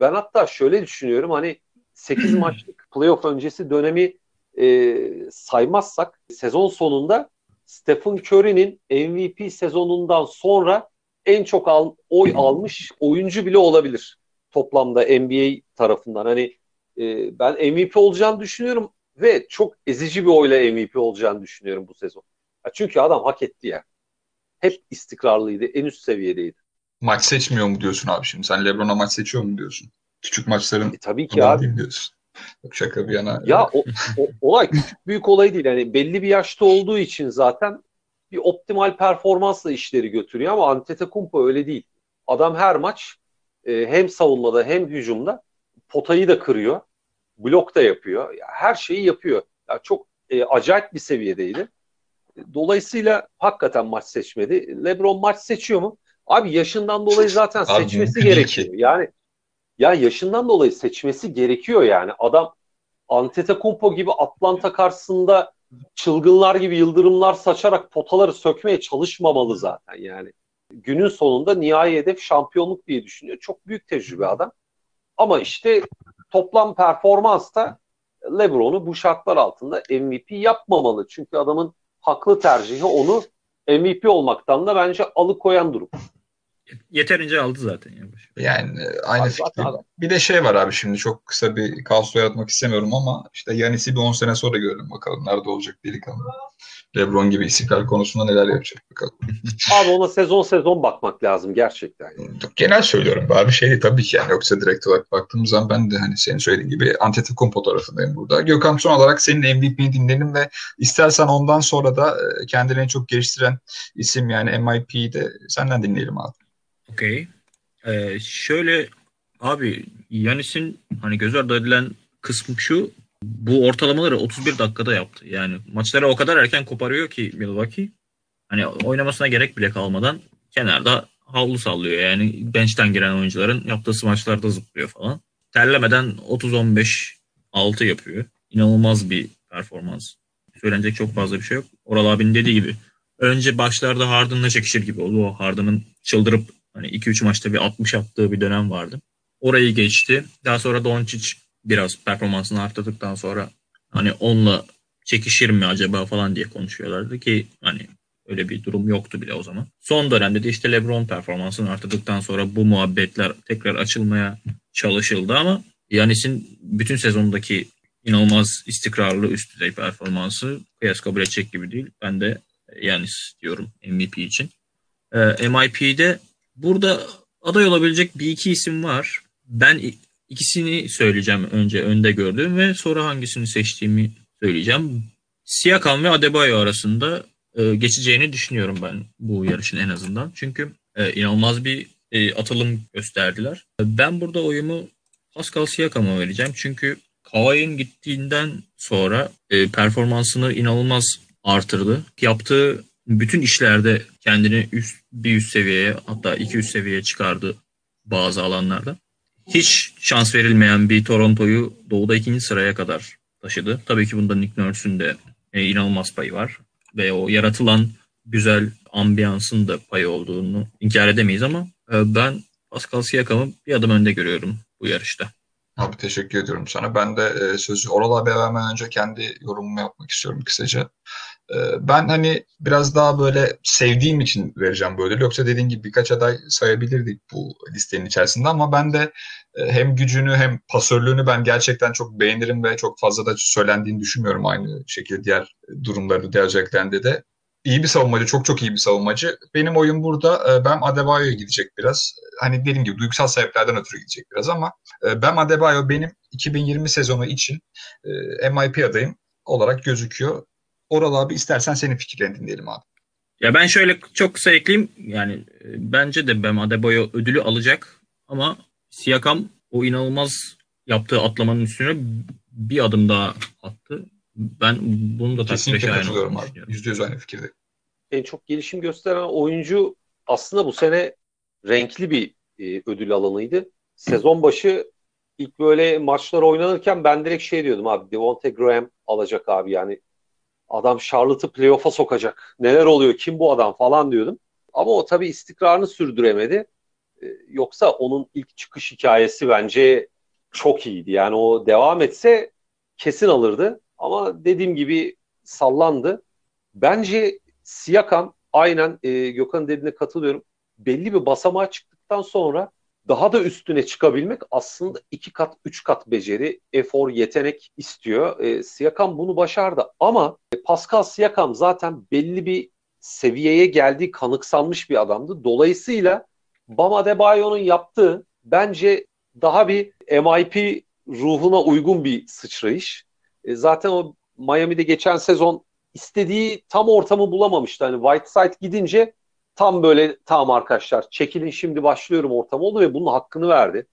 Ben hatta şöyle düşünüyorum hani 8 maçlık playoff öncesi dönemi e, saymazsak sezon sonunda Stephen Curry'nin MVP sezonundan sonra en çok al, oy almış oyuncu bile olabilir toplamda NBA tarafından. Hani e, ben MVP olacağını düşünüyorum ve çok ezici bir oyla MVP olacağını düşünüyorum bu sezon. Ya çünkü adam hak etti ya. Hep istikrarlıydı, en üst seviyedeydi. Maç seçmiyor mu diyorsun abi şimdi? Sen LeBron'a maç seçiyor mu diyorsun? Küçük maçların e, tabii ki abi. diyorsun. Yok şaka bir yana. Ya o, o, olay küçük büyük olay değil. Yani belli bir yaşta olduğu için zaten bir optimal performansla işleri götürüyor ama Antetokounmpo öyle değil. Adam her maç e, hem savunmada hem hücumda potayı da kırıyor. Blok da yapıyor. Ya, her şeyi yapıyor. Ya, çok e, acayip bir seviyedeydi. Dolayısıyla hakikaten maç seçmedi. LeBron maç seçiyor mu? Abi yaşından dolayı zaten Abi, seçmesi gerekiyor. Yani ya yaşından dolayı seçmesi gerekiyor yani. Adam Antetokounmpo gibi Atlanta karşısında çılgınlar gibi yıldırımlar saçarak potaları sökmeye çalışmamalı zaten yani. Günün sonunda nihai hedef şampiyonluk diye düşünüyor. Çok büyük tecrübe adam. Ama işte toplam performansta LeBron'u bu şartlar altında MVP yapmamalı. Çünkü adamın haklı tercihi onu MVP olmaktan da bence alıkoyan durum. Yeterince aldı zaten. Yani, yani e, aynı fikir. Bir de şey var abi şimdi çok kısa bir kaos yaratmak istemiyorum ama işte Yanis'i bir 10 sene sonra görelim bakalım nerede olacak delikanlı. LeBron gibi istikrar konusunda neler yapacak bakalım. Abi ona sezon sezon bakmak lazım gerçekten. Genel söylüyorum abi şey tabii ki yani yoksa direkt olarak baktığımız zaman ben de hani senin söylediğin gibi Antetokounmpo tarafındayım burada. Gökhan son olarak senin MVP'ni dinleyelim ve istersen ondan sonra da e, kendini en çok geliştiren isim yani MIP'yi de senden dinleyelim abi. Okey. Ee, şöyle abi Yanis'in hani göz ardı edilen kısmı şu bu ortalamaları 31 dakikada yaptı. Yani maçları o kadar erken koparıyor ki Milwaukee. Hani oynamasına gerek bile kalmadan kenarda havlu sallıyor. Yani bench'ten giren oyuncuların yaptığı smaçlarda zıplıyor falan. Terlemeden 30-15 6 yapıyor. İnanılmaz bir performans. Söylenecek çok fazla bir şey yok. Oral abinin dediği gibi. Önce başlarda Harden'la çekişir gibi oldu. O Harden'ın çıldırıp hani 2-3 maçta bir 60 attığı bir dönem vardı. Orayı geçti. Daha sonra Doncic biraz performansını arttırdıktan sonra hani onunla çekişir mi acaba falan diye konuşuyorlardı ki hani öyle bir durum yoktu bile o zaman. Son dönemde de işte LeBron performansını arttırdıktan sonra bu muhabbetler tekrar açılmaya çalışıldı ama Yanis'in bütün sezondaki inanılmaz istikrarlı üst düzey performansı kıyas kabul edecek gibi değil. Ben de Yanis diyorum MVP için. Ee, MIP'de burada aday olabilecek bir iki isim var. Ben İkisini söyleyeceğim önce önde gördüğüm ve sonra hangisini seçtiğimi söyleyeceğim. Siakam ve Adebayo arasında e, geçeceğini düşünüyorum ben bu yarışın en azından. Çünkü e, inanılmaz bir e, atılım gösterdiler. Ben burada oyumu Pascal Siakam'a vereceğim. Çünkü Kawhi'nin gittiğinden sonra e, performansını inanılmaz artırdı. Yaptığı bütün işlerde kendini üst bir üst seviyeye hatta iki üst seviyeye çıkardı bazı alanlarda hiç şans verilmeyen bir Toronto'yu doğuda ikinci sıraya kadar taşıdı. Tabii ki bunda Nick Nurse'ün de e, inanılmaz payı var. Ve o yaratılan güzel ambiyansın da payı olduğunu inkar edemeyiz ama e, ben Pascal Siakam'ı bir adım önde görüyorum bu yarışta. Abi teşekkür ediyorum sana. Ben de e, sözü Oral abi vermeden önce kendi yorumumu yapmak istiyorum kısaca. E, ben hani biraz daha böyle sevdiğim için vereceğim böyle. Yoksa dediğin gibi birkaç aday sayabilirdik bu listenin içerisinde ama ben de e, hem gücünü hem pasörlüğünü ben gerçekten çok beğenirim ve çok fazla da söylendiğini düşünmüyorum aynı şekilde diğer durumlarda, diğer özelliklerinde de iyi bir savunmacı, çok çok iyi bir savunmacı. Benim oyun burada e, Bam Adebayo'ya gidecek biraz. Hani dediğim gibi duygusal sebeplerden ötürü gidecek biraz ama e, Bam Adebayo benim 2020 sezonu için MIP adayım olarak gözüküyor. Oral abi istersen senin fikirlerini dinleyelim abi. Ya ben şöyle çok kısa ekleyeyim. Yani bence de Bam Adebayo ödülü alacak ama Siakam o inanılmaz yaptığı atlamanın üstüne bir adım daha attı. Ben bunu da Kesinlikle katılıyorum abi. Yüzde yüz aynı fikirde. En çok gelişim gösteren oyuncu aslında bu sene renkli bir e, ödül alanıydı. Sezon başı ilk böyle maçlar oynanırken ben direkt şey diyordum abi Devonte Graham alacak abi yani adam Charlotte'ı playoff'a sokacak. Neler oluyor kim bu adam falan diyordum. Ama o tabii istikrarını sürdüremedi. Ee, yoksa onun ilk çıkış hikayesi bence çok iyiydi. Yani o devam etse kesin alırdı. Ama dediğim gibi sallandı. Bence Siakam aynen e, Gökhan'ın dediğine katılıyorum. Belli bir basamağa çıktıktan sonra daha da üstüne çıkabilmek aslında iki kat, üç kat beceri, efor, yetenek istiyor. E, Siakam bunu başardı ama Pascal Siakam zaten belli bir seviyeye geldiği kanıksanmış bir adamdı. Dolayısıyla Bam Adebayo'nun yaptığı bence daha bir MIP ruhuna uygun bir sıçrayış. E, zaten o Miami'de geçen sezon istediği tam ortamı bulamamıştı. Hani Whiteside gidince tam böyle tamam arkadaşlar çekilin şimdi başlıyorum ortam oldu ve bunun hakkını verdi.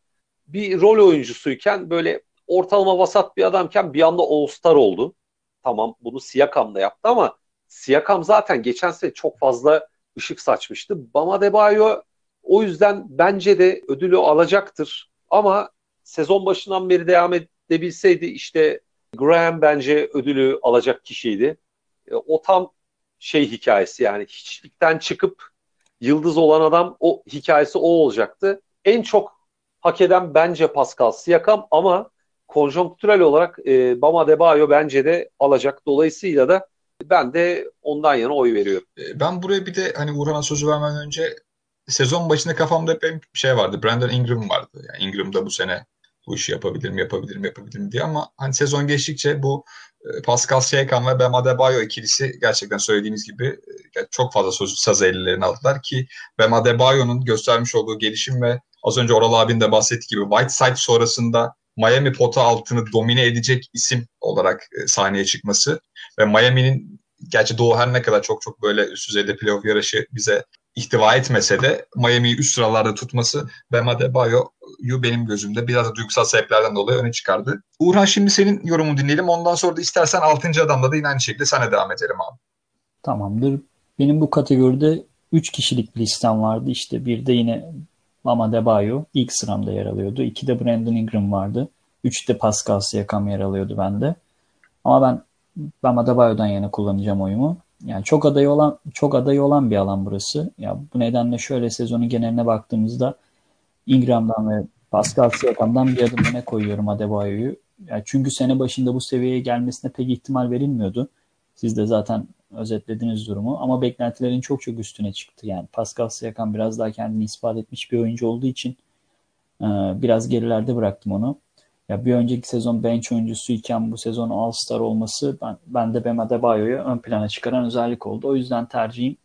Bir rol oyuncusuyken böyle ortalama vasat bir adamken bir anda All-Star oldu. Tamam bunu Siakam da yaptı ama Siakam zaten geçen sene çok fazla ışık saçmıştı. Bama Debayo o yüzden bence de ödülü alacaktır. Ama sezon başından beri devam edebilseydi işte Graham bence ödülü alacak kişiydi. E, o tam şey hikayesi yani hiçlikten çıkıp yıldız olan adam o hikayesi o olacaktı. En çok hak eden bence Pascal Siakam ama konjonktürel olarak e, Bama Debayo bence de alacak. Dolayısıyla da ben de ondan yana oy veriyorum. E, ben buraya bir de hani Uğran'a sözü vermeden önce sezon başında kafamda hep bir şey vardı. Brandon Ingram vardı. Yani Ingram da bu sene bu işi yapabilir mi, yapabilir mi, yapabilir mi diye. Ama hani sezon geçtikçe bu e, Pascal Siakam ve Bam Adebayo ikilisi gerçekten söylediğiniz gibi e, çok fazla söz, saz ellerine aldılar ki Bam Adebayo'nun göstermiş olduğu gelişim ve az önce Oral abin de bahsettiği gibi Whiteside sonrasında Miami pota altını domine edecek isim olarak e, sahneye çıkması ve Miami'nin gerçi Doğu her ne kadar çok çok böyle üst düzeyde playoff yarışı bize ihtiva etmese de Miami'yi üst sıralarda tutması Bam Adebayo'yu benim gözümde biraz da duygusal sebeplerden dolayı öne çıkardı. Uğurhan şimdi senin yorumunu dinleyelim. Ondan sonra da istersen 6. adamda da yine aynı şekilde sana devam edelim abi. Tamamdır. Benim bu kategoride 3 kişilik bir listem vardı. İşte bir de yine Bam Debayo ilk sıramda yer alıyordu. İki de Brandon Ingram vardı. Üç de Pascal Siakam yer alıyordu bende. Ama ben Bam Adebayo'dan yana kullanacağım oyumu. Yani çok adayı olan çok adayı olan bir alan burası. Ya bu nedenle şöyle sezonun geneline baktığımızda Ingram'dan ve Pascal Siakam'dan bir adım öne koyuyorum Adebayo'yu. Yani çünkü sene başında bu seviyeye gelmesine pek ihtimal verilmiyordu. Siz de zaten özetlediniz durumu ama beklentilerin çok çok üstüne çıktı. Yani Pascal Siakam biraz daha kendini ispat etmiş bir oyuncu olduğu için biraz gerilerde bıraktım onu. Ya bir önceki sezon bench oyuncusuyken bu sezon All-Star olması ben, ben de Bam Adebayo'yu ön plana çıkaran özellik oldu. O yüzden tercihim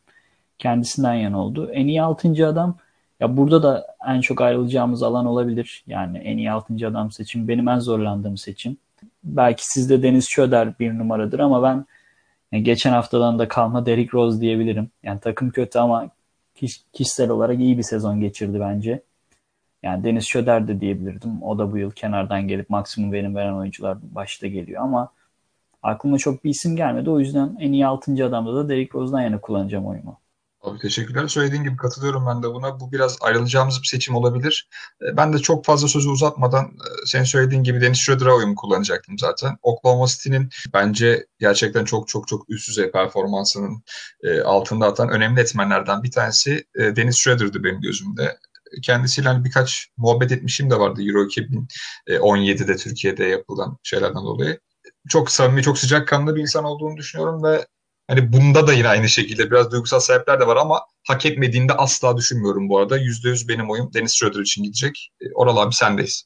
kendisinden yana oldu. En iyi 6. adam ya burada da en çok ayrılacağımız alan olabilir. Yani en iyi 6. adam seçim benim en zorlandığım seçim. Belki sizde Deniz Şöder bir numaradır ama ben geçen haftadan da kalma Derrick Rose diyebilirim. Yani takım kötü ama kişisel olarak iyi bir sezon geçirdi bence. Yani Deniz Şöder de diyebilirdim. O da bu yıl kenardan gelip maksimum verim veren oyuncular başta geliyor ama aklıma çok bir isim gelmedi. O yüzden en iyi 6. adamda da Derrick Rose'dan yana kullanacağım oyumu. Abi teşekkürler. Söylediğin gibi katılıyorum ben de buna. Bu biraz ayrılacağımız bir seçim olabilir. E, ben de çok fazla sözü uzatmadan e, senin söylediğin gibi Dennis Schroeder'a oyumu kullanacaktım zaten. Oklahoma City'nin bence gerçekten çok çok çok üst düzey performansının e, altında atan önemli etmenlerden bir tanesi Dennis Schroeder'dı benim gözümde kendisiyle hani birkaç muhabbet etmişim de vardı Euro 2017'de Türkiye'de yapılan şeylerden dolayı. Çok samimi, çok sıcakkanlı bir insan olduğunu düşünüyorum ve hani bunda da yine aynı şekilde biraz duygusal sebepler de var ama hak etmediğinde asla düşünmüyorum bu arada. %100 benim oyum Deniz Schroeder için gidecek. E, Oral abi sendeyiz.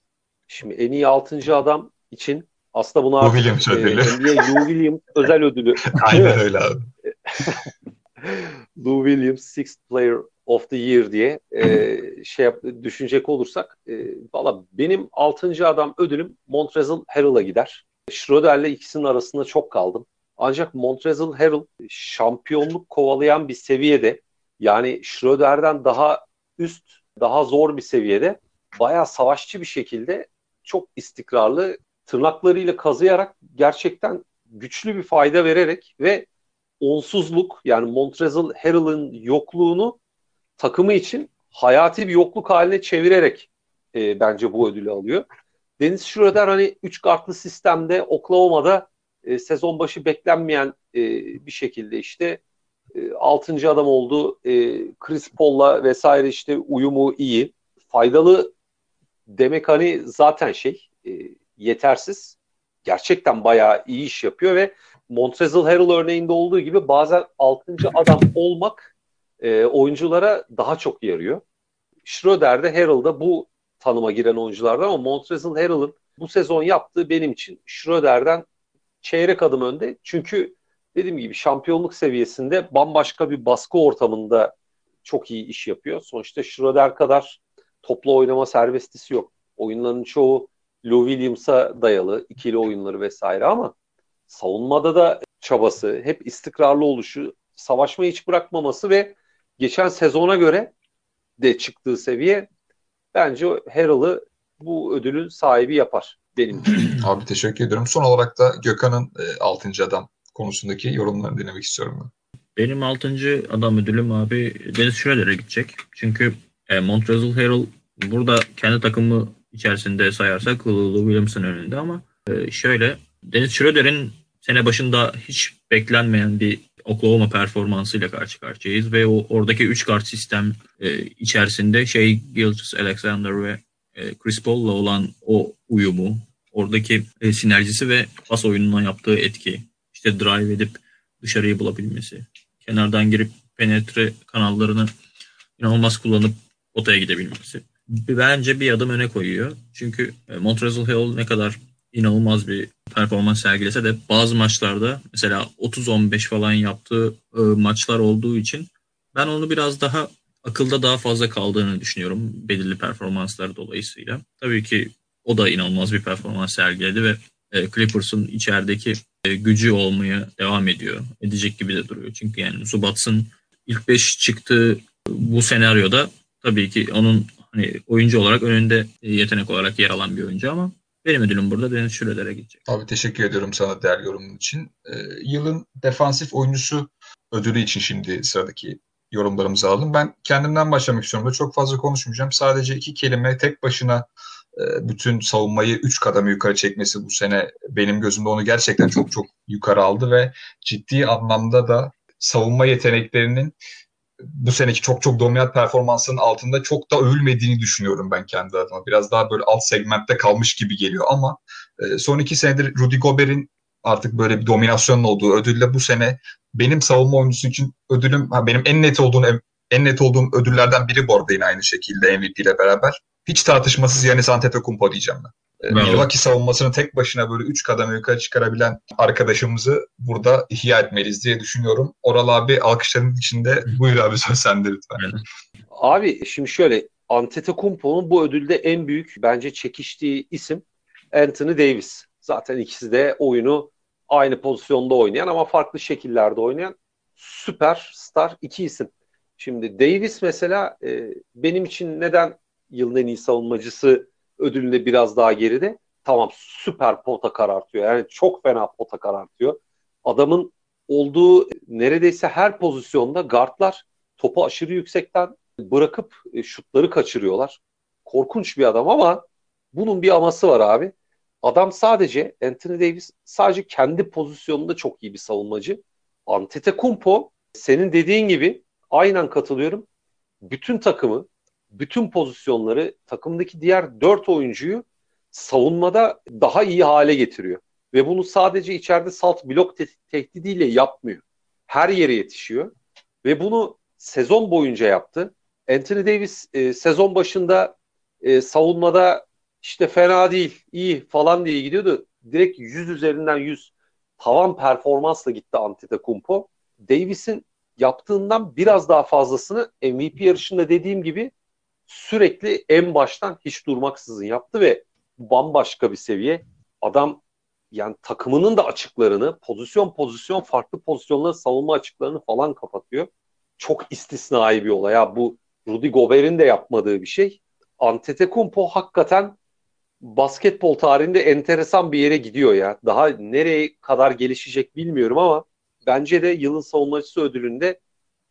Şimdi en iyi 6. adam için aslında buna Lou Williams ödülü. E, NBA Lou Williams özel ödülü. Aynen öyle abi. Lou Williams Sixth Player of the Year diye e, şey yap, düşünecek olursak e, valla benim 6. adam ödülüm Montrezl Harrell'a gider. Schroeder'le ikisinin arasında çok kaldım. Ancak Montrezl Harrell şampiyonluk kovalayan bir seviyede yani Schroeder'den daha üst, daha zor bir seviyede bayağı savaşçı bir şekilde çok istikrarlı tırnaklarıyla kazıyarak gerçekten güçlü bir fayda vererek ve onsuzluk yani Montrezl Harrell'ın yokluğunu takımı için hayati bir yokluk haline çevirerek e, bence bu ödülü alıyor. Deniz Schroeder hani 3 kartlı sistemde Oklahoma'da e, sezon başı beklenmeyen e, bir şekilde işte e, 6. adam oldu. E, Chris Paul'la vesaire işte uyumu iyi. Faydalı demek hani zaten şey e, yetersiz. Gerçekten bayağı iyi iş yapıyor ve Montrezl Harrell örneğinde olduğu gibi bazen 6. adam olmak e, oyunculara daha çok yarıyor. Schroeder de Harrell da bu tanıma giren oyunculardan ama Montrezl Harrell'ın bu sezon yaptığı benim için Schroeder'den çeyrek adım önde. Çünkü dediğim gibi şampiyonluk seviyesinde bambaşka bir baskı ortamında çok iyi iş yapıyor. Sonuçta Schroeder kadar toplu oynama serbestisi yok. Oyunların çoğu Lou Williams'a dayalı, ikili oyunları vesaire ama savunmada da çabası, hep istikrarlı oluşu, savaşmayı hiç bırakmaması ve geçen sezona göre de çıktığı seviye bence Harrell'ı bu ödülün sahibi yapar benim için. Abi teşekkür ediyorum. Son olarak da Gökhan'ın e, 6. adam konusundaki yorumlarını dinlemek istiyorum ben. Benim 6. adam ödülüm abi Deniz Schroeder'e gidecek. Çünkü e, Montrezl Harrell burada kendi takımı içerisinde sayarsak Lou Williams'ın önünde ama e, şöyle Deniz Schroeder'in sene başında hiç beklenmeyen bir Oklahoma performansıyla karşı karşıyayız ve o oradaki 3 kart sistem e, içerisinde şey Gilgis Alexander ve e, Chris Paul'la olan o uyumu, oradaki e, sinerjisi ve pas oyununa yaptığı etki, işte drive edip dışarıyı bulabilmesi, kenardan girip penetre kanallarını inanılmaz kullanıp potaya gidebilmesi. Bence bir adım öne koyuyor. Çünkü e, Montrezl Harrell ne kadar inanılmaz bir performans sergilese de bazı maçlarda mesela 30-15 falan yaptığı e, maçlar olduğu için ben onu biraz daha akılda daha fazla kaldığını düşünüyorum belirli performanslar dolayısıyla. Tabii ki o da inanılmaz bir performans sergiledi ve e, Clippers'ın içerideki e, gücü olmaya devam ediyor. Edecek gibi de duruyor. Çünkü yani Subats'ın ilk 5 çıktığı bu senaryoda tabii ki onun hani oyuncu olarak önünde yetenek olarak yer alan bir oyuncu ama benim ödülüm burada Deniz Şüreder'e gidecek. Abi teşekkür ediyorum sana değerli yorumun için. Ee, yılın defansif oyuncusu ödülü için şimdi sıradaki yorumlarımızı aldım. Ben kendimden başlamak istiyorum. Böyle çok fazla konuşmayacağım. Sadece iki kelime tek başına e, bütün savunmayı üç kademe yukarı çekmesi bu sene benim gözümde onu gerçekten çok çok yukarı aldı ve ciddi anlamda da savunma yeteneklerinin bu seneki çok çok dominant performansının altında çok da övülmediğini düşünüyorum ben kendi adıma. Biraz daha böyle alt segmentte kalmış gibi geliyor ama e, son iki senedir Rudy Gobert'in artık böyle bir dominasyonun olduğu ödülle bu sene benim savunma oyuncusu için ödülüm ha, benim en net olduğum en net olduğum ödüllerden biri bu arada yine aynı şekilde MVP ile beraber. Hiç tartışmasız Yanis Antetokounmpo diyeceğim ben. E, Milwaukee savunmasını tek başına böyle üç kademe yukarı çıkarabilen arkadaşımızı burada ihya etmeliyiz diye düşünüyorum. Oral abi alkışların içinde buyur abi söz sende lütfen. Abi şimdi şöyle Antetokounmpo'nun bu ödülde en büyük bence çekiştiği isim Anthony Davis. Zaten ikisi de oyunu aynı pozisyonda oynayan ama farklı şekillerde oynayan süper star iki isim. Şimdi Davis mesela e, benim için neden yılın en iyi savunmacısı ödülünde biraz daha geride. Tamam süper pota karartıyor. Yani çok fena pota karartıyor. Adamın olduğu neredeyse her pozisyonda guardlar topu aşırı yüksekten bırakıp e, şutları kaçırıyorlar. Korkunç bir adam ama bunun bir aması var abi. Adam sadece Anthony Davis sadece kendi pozisyonunda çok iyi bir savunmacı. Antetokounmpo senin dediğin gibi aynen katılıyorum. Bütün takımı bütün pozisyonları takımdaki diğer dört oyuncuyu savunmada daha iyi hale getiriyor. Ve bunu sadece içeride salt blok te- tehdidiyle yapmıyor. Her yere yetişiyor. Ve bunu sezon boyunca yaptı. Anthony Davis e, sezon başında e, savunmada işte fena değil, iyi falan diye gidiyordu. Direkt 100 üzerinden 100 tavan performansla gitti Antetokounmpo. Davis'in yaptığından biraz daha fazlasını MVP yarışında dediğim gibi sürekli en baştan hiç durmaksızın yaptı ve bambaşka bir seviye. Adam yani takımının da açıklarını pozisyon pozisyon farklı pozisyonların savunma açıklarını falan kapatıyor. Çok istisnai bir olay. Ya bu Rudy Gobert'in de yapmadığı bir şey. Antetokounmpo hakikaten basketbol tarihinde enteresan bir yere gidiyor ya. Daha nereye kadar gelişecek bilmiyorum ama bence de yılın savunmacısı ödülünde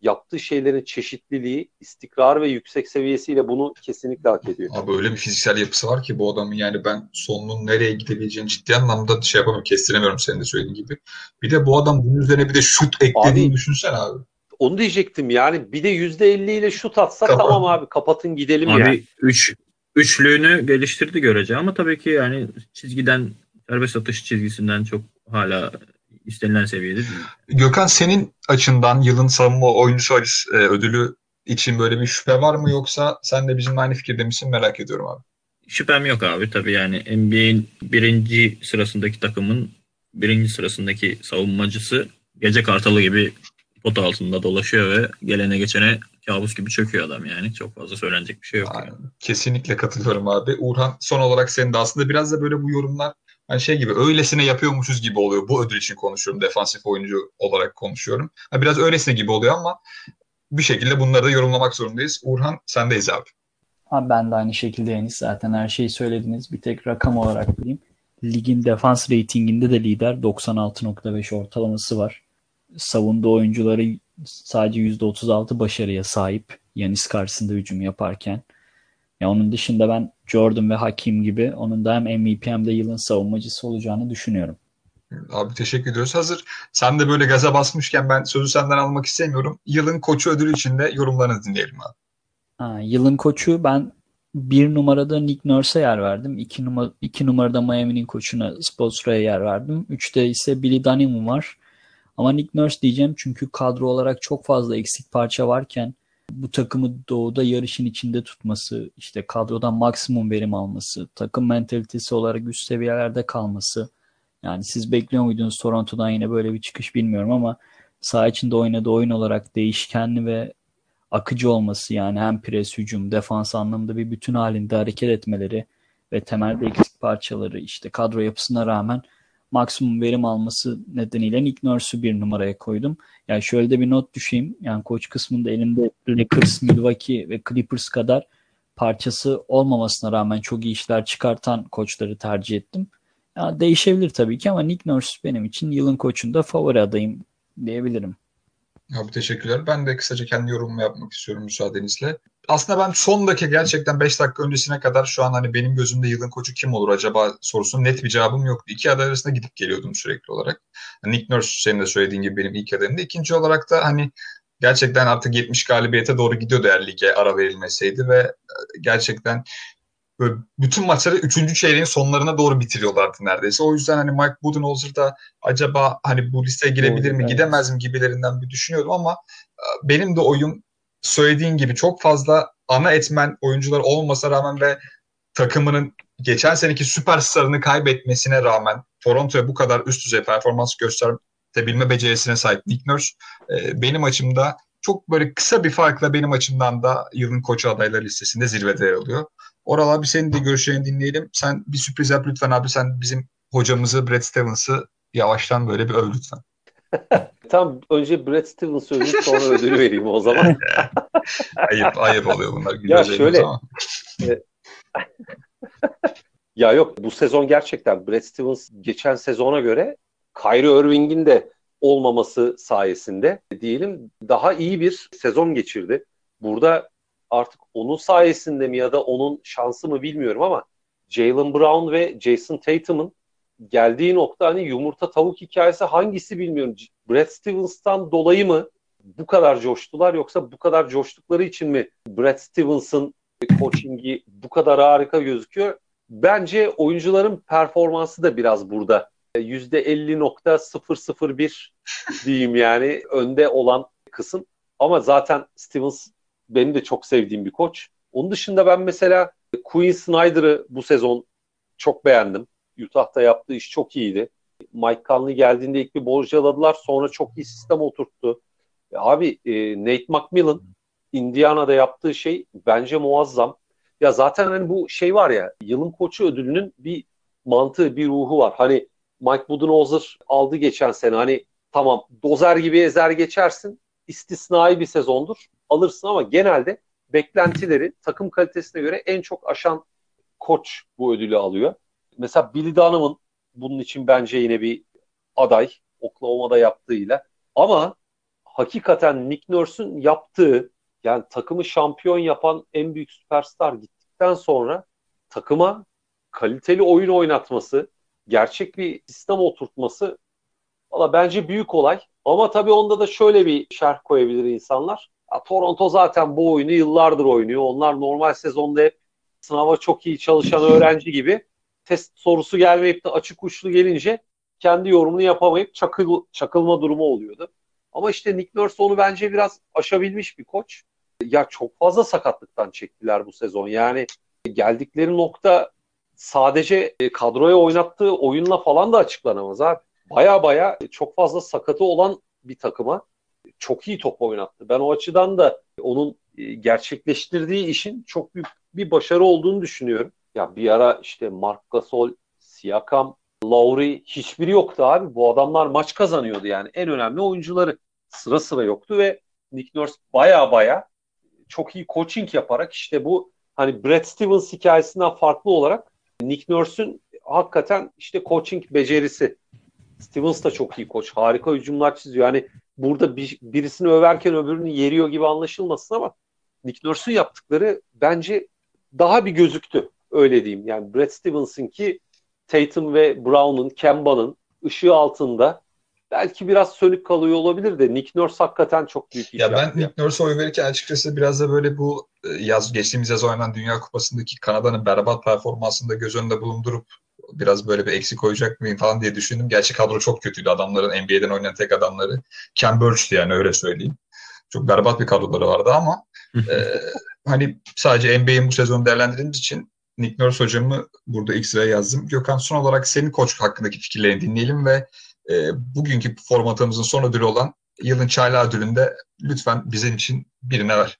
yaptığı şeylerin çeşitliliği, istikrar ve yüksek seviyesiyle bunu kesinlikle hak ediyor. Abi öyle bir fiziksel yapısı var ki bu adamın yani ben sonunun nereye gidebileceğini ciddi anlamda şey yapamıyorum, kestiremiyorum senin de söylediğin gibi. Bir de bu adam bunun üzerine bir de şut eklediğini Abi- düşünsen abi. Onu diyecektim yani bir de %50 ile şut atsa Kapat. tamam abi kapatın gidelim Abi yani. üç, üçlüğünü geliştirdi görece ama tabii ki yani çizgiden serbest atış çizgisinden çok hala istenilen seviyede değil. Gökhan senin açından yılın savunma oyuncusu e, ödülü için böyle bir şüphe var mı yoksa sen de bizimle aynı fikirde misin merak ediyorum abi. Şüphem yok abi tabii yani NBA'in birinci sırasındaki takımın birinci sırasındaki savunmacısı gece kartalı gibi pot altında dolaşıyor ve gelene geçene kabus gibi çöküyor adam yani. Çok fazla söylenecek bir şey yok. Aynen. Kesinlikle katılıyorum abi. Uğurhan son olarak senin de aslında biraz da böyle bu yorumlar hani şey gibi öylesine yapıyormuşuz gibi oluyor. Bu ödül için konuşuyorum. Defansif oyuncu olarak konuşuyorum. Ha, biraz öylesine gibi oluyor ama bir şekilde bunları da yorumlamak zorundayız. Uğurhan sendeyiz abi. Abi ben de aynı şekilde Enis zaten her şeyi söylediniz. Bir tek rakam olarak bileyim. Ligin defans reytinginde de lider 96.5 ortalaması var. Savunduğu oyuncuları sadece %36 başarıya sahip. Yanis karşısında hücum yaparken. Ya onun dışında ben Jordan ve Hakim gibi onun da hem MVP hem de yılın savunmacısı olacağını düşünüyorum. Abi teşekkür ediyoruz. Hazır sen de böyle gaza basmışken ben sözü senden almak istemiyorum. Yılın koçu ödülü için de yorumlarını dinleyelim abi. Ha, yılın koçu ben bir numarada Nick Nurse'a yer verdim. İki, numara, iki numarada Miami'nin koçuna Spoelstra'ya yer verdim. Üçte ise Billy Donovan var. Ama Nick Nurse diyeceğim çünkü kadro olarak çok fazla eksik parça varken bu takımı doğuda yarışın içinde tutması, işte kadrodan maksimum verim alması, takım mentalitesi olarak üst seviyelerde kalması. Yani siz bekliyor muydunuz Toronto'dan yine böyle bir çıkış bilmiyorum ama saha içinde oynadığı oyun olarak değişkenli ve akıcı olması yani hem pres, hücum, defans anlamında bir bütün halinde hareket etmeleri ve temelde eksik parçaları işte kadro yapısına rağmen maksimum verim alması nedeniyle Nick Nurse'u bir numaraya koydum. Yani şöyle de bir not düşeyim. Yani koç kısmında elimde Lakers, Milwaukee ve Clippers kadar parçası olmamasına rağmen çok iyi işler çıkartan koçları tercih ettim. Yani değişebilir tabii ki ama Nick Nurse benim için yılın koçunda favori adayım diyebilirim. Abi teşekkürler. Ben de kısaca kendi yorumumu yapmak istiyorum müsaadenizle. Aslında ben son dakika gerçekten 5 dakika öncesine kadar şu an hani benim gözümde yılın koçu kim olur acaba sorusunun net bir cevabım yoktu. İki aday arasında gidip geliyordum sürekli olarak. Nick Nurse senin de söylediğin gibi benim ilk adayımdı. İkinci olarak da hani gerçekten artık 70 galibiyete doğru gidiyordu eğer lige ara verilmeseydi ve gerçekten böyle bütün maçları 3. çeyreğin sonlarına doğru bitiriyorlardı neredeyse. O yüzden hani Mike Budenholzer da acaba hani bu listeye girebilir mi, gidemez mi gibilerinden bir düşünüyordum ama e, benim de oyun söylediğin gibi çok fazla ana etmen oyuncular olmasına rağmen ve takımının geçen seneki süperstarını kaybetmesine rağmen Toronto'ya bu kadar üst düzey performans gösterebilme becerisine sahip Nick Nurse e, benim açımda çok böyle kısa bir farkla benim açımdan da yılın koçu adayları listesinde zirvede yer alıyor. Oral abi senin de görüşlerini dinleyelim. Sen bir sürpriz yap lütfen abi. Sen bizim hocamızı Brad Stevens'ı yavaştan böyle bir öv lütfen. Tam önce Brad Stevens söyleyeyim sonra ödülü vereyim o zaman. Ayıp, ayıp oluyor bunlar. Ya şöyle- ama. Ya yok bu sezon gerçekten Brad Stevens geçen sezona göre Kyrie Irving'in de olmaması sayesinde diyelim daha iyi bir sezon geçirdi. Burada artık onun sayesinde mi ya da onun şansı mı bilmiyorum ama Jalen Brown ve Jason Tatum'un geldiği nokta hani yumurta tavuk hikayesi hangisi bilmiyorum. Brad Stevens'tan dolayı mı bu kadar coştular yoksa bu kadar coştukları için mi Brad Stevens'ın coachingi bu kadar harika gözüküyor? Bence oyuncuların performansı da biraz burada. %50.001 diyeyim yani önde olan kısım. Ama zaten Stevens benim de çok sevdiğim bir koç. Onun dışında ben mesela Quinn Snyder'ı bu sezon çok beğendim. Utah'ta yaptığı iş çok iyiydi. Mike Conley geldiğinde ilk bir borcaladılar. Sonra çok iyi sistem oturttu. Abi e, Nate McMillan Indiana'da yaptığı şey bence muazzam. Ya zaten hani bu şey var ya yılın koçu ödülünün bir mantığı, bir ruhu var. Hani Mike Budenholzer aldı geçen sene. Hani tamam dozer gibi ezer geçersin. istisnai bir sezondur. Alırsın ama genelde beklentileri takım kalitesine göre en çok aşan koç bu ödülü alıyor. Mesela Billy Donovan bunun için bence yine bir aday Oklahoma'da yaptığıyla. Ama hakikaten Nick Nurse'un yaptığı yani takımı şampiyon yapan en büyük süperstar gittikten sonra takıma kaliteli oyun oynatması, gerçek bir sistem oturtması valla bence büyük olay. Ama tabii onda da şöyle bir şerh koyabilir insanlar. Ya, Toronto zaten bu oyunu yıllardır oynuyor. Onlar normal sezonda hep sınava çok iyi çalışan öğrenci gibi test sorusu gelmeyip de açık uçlu gelince kendi yorumunu yapamayıp çakıl, çakılma durumu oluyordu. Ama işte Nick Nurse onu bence biraz aşabilmiş bir koç. Ya çok fazla sakatlıktan çektiler bu sezon. Yani geldikleri nokta sadece e, kadroya oynattığı oyunla falan da açıklanamaz abi. Baya baya çok fazla sakatı olan bir takıma çok iyi top oynattı. Ben o açıdan da onun e, gerçekleştirdiği işin çok büyük bir başarı olduğunu düşünüyorum. Ya bir ara işte Mark Gasol, Siakam, Lowry hiçbiri yoktu abi. Bu adamlar maç kazanıyordu yani. En önemli oyuncuları sıra sıra yoktu ve Nick Nurse baya baya çok iyi coaching yaparak işte bu hani Brad Stevens hikayesinden farklı olarak Nick Nurse'ün hakikaten işte coaching becerisi. Stevens da çok iyi koç. Harika hücumlar çiziyor. Yani burada bir, birisini överken öbürünü yeriyor gibi anlaşılmasın ama Nick Nurse'un yaptıkları bence daha bir gözüktü. Öyle diyeyim. Yani Brad Stevens'ın ki Tatum ve Brown'un, Kemba'nın ışığı altında belki biraz sönük kalıyor olabilir de Nick Nurse hakikaten çok büyük iş Ya ben yaptı. Nick Nurse'a oy verirken açıkçası biraz da böyle bu e, yaz geçtiğimiz yaz oynanan Dünya Kupası'ndaki Kanada'nın berbat performansını da göz önünde bulundurup biraz böyle bir eksik koyacak mıyım falan diye düşündüm. Gerçi kadro çok kötüydü. Adamların NBA'den oynayan tek adamları Ken yani öyle söyleyeyim. Çok berbat bir kadroları vardı ama e, hani sadece NBA'in bu sezonu değerlendirdiğimiz için Nick Nurse hocamı burada ilk yazdım. Gökhan son olarak senin koç hakkındaki fikirlerini dinleyelim ve e, bugünkü formatımızın son ödülü olan yılın çaylağı ödülünde lütfen bizim için birine ver.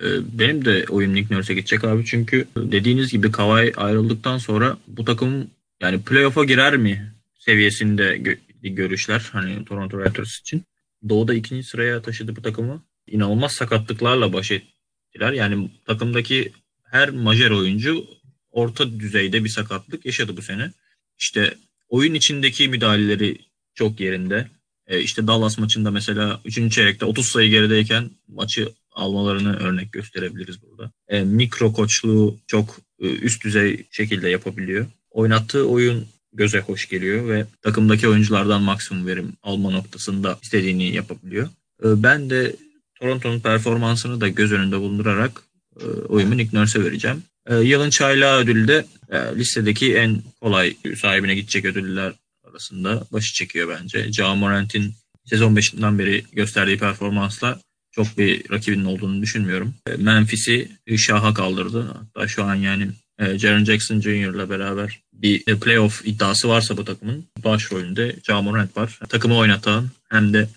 Ee, Benim de oyun Nick Nurse'e gidecek abi çünkü dediğiniz gibi Kawhi ayrıldıktan sonra bu takım yani playoff'a girer mi seviyesinde gö- görüşler hani Toronto Raptors için. Doğu'da ikinci sıraya taşıdı bu takımı. İnanılmaz sakatlıklarla baş ettiler. Yani takımdaki her majör oyuncu orta düzeyde bir sakatlık yaşadı bu sene. İşte oyun içindeki müdahaleleri çok yerinde. E, işte Dallas maçında mesela 3. çeyrekte 30 sayı gerideyken maçı almalarını örnek gösterebiliriz burada. E, mikro koçluğu çok e, üst düzey şekilde yapabiliyor. Oynattığı oyun göze hoş geliyor ve takımdaki oyunculardan maksimum verim alma noktasında istediğini yapabiliyor. E, ben de Toronto'nun performansını da göz önünde bulundurarak e, oyumu Nick Nurse'e vereceğim. E, yılın çaylağı ödülü de e, listedeki en kolay sahibine gidecek ödüller arasında başı çekiyor bence. Ja Morant'in sezon başından beri gösterdiği performansla çok bir rakibinin olduğunu düşünmüyorum. E, Memphis'i şaha kaldırdı. Hatta şu an yani e, Jaren Jackson Jr. ile beraber bir playoff iddiası varsa bu takımın başrolünde Ja Morant var. Takımı oynatan hem de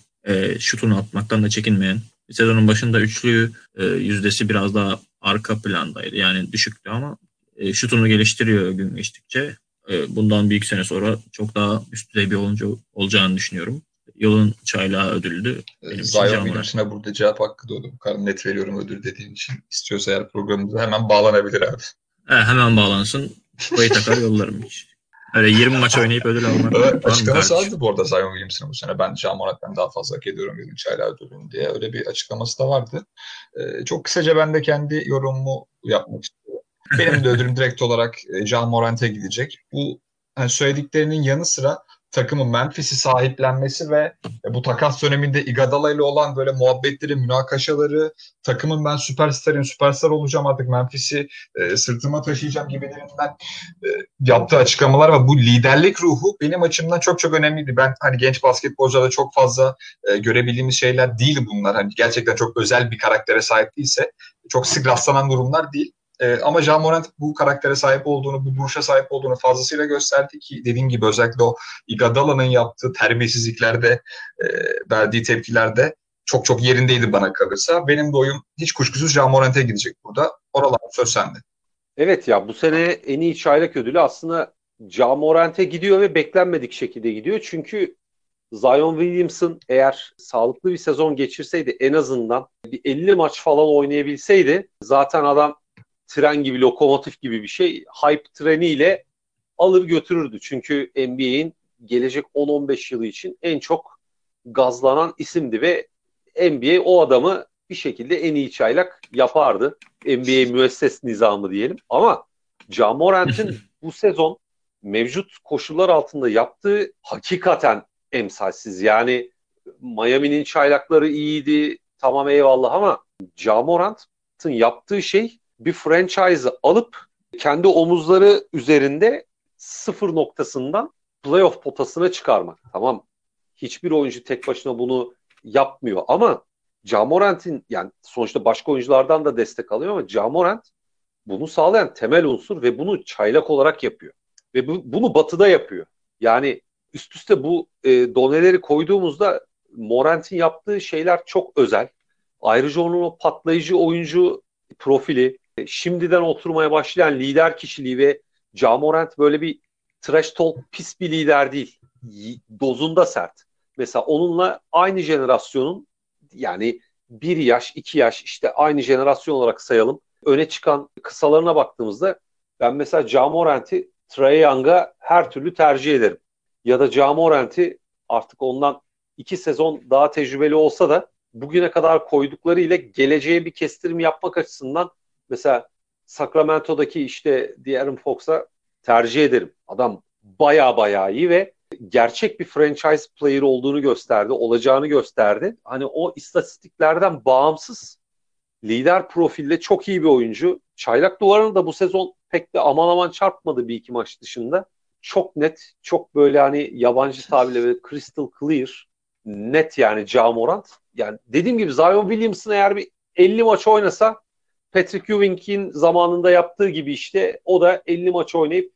şutunu atmaktan da çekinmeyen. Sezonun başında üçlü yüzdesi biraz daha arka plandaydı. Yani düşüktü ama e, şutunu geliştiriyor gün geçtikçe. E, bundan bir iki sene sonra çok daha üst düzey bir oyuncu olacağını düşünüyorum. Yılın çaylağı ödüllü. Benim için Zion Williamson'a burada cevap hakkı doğdu. Bu kadar net veriyorum ödül dediğin için. İstiyorsa eğer programımıza hemen bağlanabilir abi. He, hemen bağlansın. Kupayı takar yollarım hiç. Öyle 20 maç oynayıp ödül almak. Evet, açıklaması vardı bu arada Zion Williamson'ın bu sene. Ben Jean Morant'tan daha fazla hak ediyorum yılın çaylağı ödülünü diye. Öyle bir açıklaması da vardı. Ee, çok kısaca ben de kendi yorumumu yapmak istiyorum. Benim de ödülüm direkt olarak e, Jean Morant'e gidecek. Bu hani söylediklerinin yanı sıra takımın Memphis'i sahiplenmesi ve bu takas döneminde Iguodala ile olan böyle muhabbetleri, münakaşaları, takımın ben süperstarım, süperstar olacağım artık Memphis'i e, sırtıma taşıyacağım gibilerinden e, yaptığı açıklamalar ve bu liderlik ruhu benim açımdan çok çok önemliydi. Ben hani genç basketbolcularda çok fazla e, görebildiğimiz şeyler değil bunlar. Hani gerçekten çok özel bir karaktere sahip değilse çok sık rastlanan durumlar değil. E, ama Jean Morant bu karaktere sahip olduğunu, bu duruşa sahip olduğunu fazlasıyla gösterdi ki dediğim gibi özellikle o Iguodala'nın yaptığı terbiyesizliklerde, e, verdiği tepkilerde çok çok yerindeydi bana kalırsa. Benim de oyum hiç kuşkusuz Jean Morant'e gidecek burada. Oralar söz sende. Evet ya bu sene en iyi çaylak ödülü aslında Ja Morant'e gidiyor ve beklenmedik şekilde gidiyor. Çünkü Zion Williamson eğer sağlıklı bir sezon geçirseydi en azından bir 50 maç falan oynayabilseydi zaten adam tren gibi, lokomotif gibi bir şey hype treniyle alır götürürdü. Çünkü NBA'in gelecek 10-15 yılı için en çok gazlanan isimdi ve NBA o adamı bir şekilde en iyi çaylak yapardı. NBA müesses nizamı diyelim. Ama Jamorant'in bu sezon mevcut koşullar altında yaptığı hakikaten emsalsiz. Yani Miami'nin çaylakları iyiydi. Tamam eyvallah ama Jamorant'ın yaptığı şey bir franchise'ı alıp kendi omuzları üzerinde sıfır noktasından playoff potasına çıkarmak. Tamam hiçbir oyuncu tek başına bunu yapmıyor ama Jamorant'in yani sonuçta başka oyunculardan da destek alıyor ama Jamorant bunu sağlayan temel unsur ve bunu çaylak olarak yapıyor. Ve bu, bunu batıda yapıyor. Yani üst üste bu e, doneleri koyduğumuzda Morant'in yaptığı şeyler çok özel. Ayrıca onun o patlayıcı oyuncu profili, şimdiden oturmaya başlayan lider kişiliği ve Jamorant böyle bir trash talk pis bir lider değil. Dozunda sert. Mesela onunla aynı jenerasyonun yani bir yaş, iki yaş işte aynı jenerasyon olarak sayalım. Öne çıkan kısalarına baktığımızda ben mesela Jamorant'i Trae Young'a her türlü tercih ederim. Ya da Jamorant'i artık ondan iki sezon daha tecrübeli olsa da bugüne kadar koydukları ile geleceğe bir kestirim yapmak açısından mesela Sacramento'daki işte De'Aaron Fox'a tercih ederim. Adam baya baya iyi ve gerçek bir franchise player olduğunu gösterdi, olacağını gösterdi. Hani o istatistiklerden bağımsız lider profilde çok iyi bir oyuncu. Çaylak duvarını da bu sezon pek de aman aman çarpmadı bir iki maç dışında. Çok net, çok böyle hani yabancı tabirle böyle crystal clear, net yani Camorant. Yani dediğim gibi Zion Williamson eğer bir 50 maç oynasa Patrick Ewing'in zamanında yaptığı gibi işte o da 50 maç oynayıp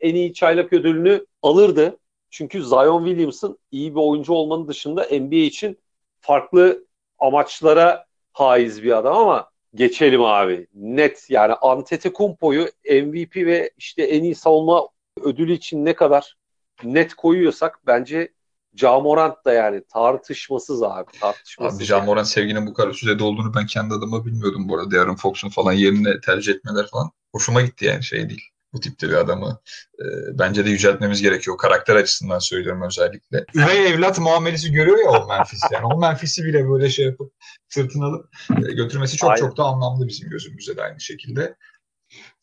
en iyi çaylak ödülünü alırdı. Çünkü Zion Williamson iyi bir oyuncu olmanın dışında NBA için farklı amaçlara haiz bir adam ama geçelim abi. Net yani Antetokounmpo'yu MVP ve işte en iyi savunma ödülü için ne kadar net koyuyorsak bence Camorant da yani tartışmasız abi tartışmasız. Abi Camorant sevginin bu kadar düzeyde olduğunu ben kendi adıma bilmiyordum bu arada. Darren Fox'un falan yerine tercih etmeler falan. Hoşuma gitti yani şey değil bu tipte bir adamı. E, bence de yüceltmemiz gerekiyor. Karakter açısından söylüyorum özellikle. Üvey evlat muamelesi görüyor ya o Memphis yani. O Memphis'i bile böyle şey yapıp sırtına alıp e, götürmesi çok Aynen. çok da anlamlı bizim gözümüzde de aynı şekilde.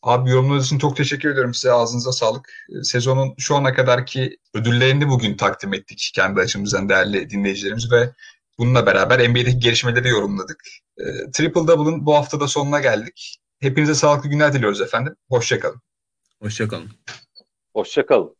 Abi yorumlarınız için çok teşekkür ederim size. Ağzınıza sağlık. Sezonun şu ana kadarki ödüllerini bugün takdim ettik kendi açımızdan değerli dinleyicilerimiz ve bununla beraber NBA'deki gelişmeleri yorumladık. E, Triple Double'ın bu haftada sonuna geldik. Hepinize sağlıklı günler diliyoruz efendim. Hoşçakalın. Hoşçakalın. Hoşçakalın.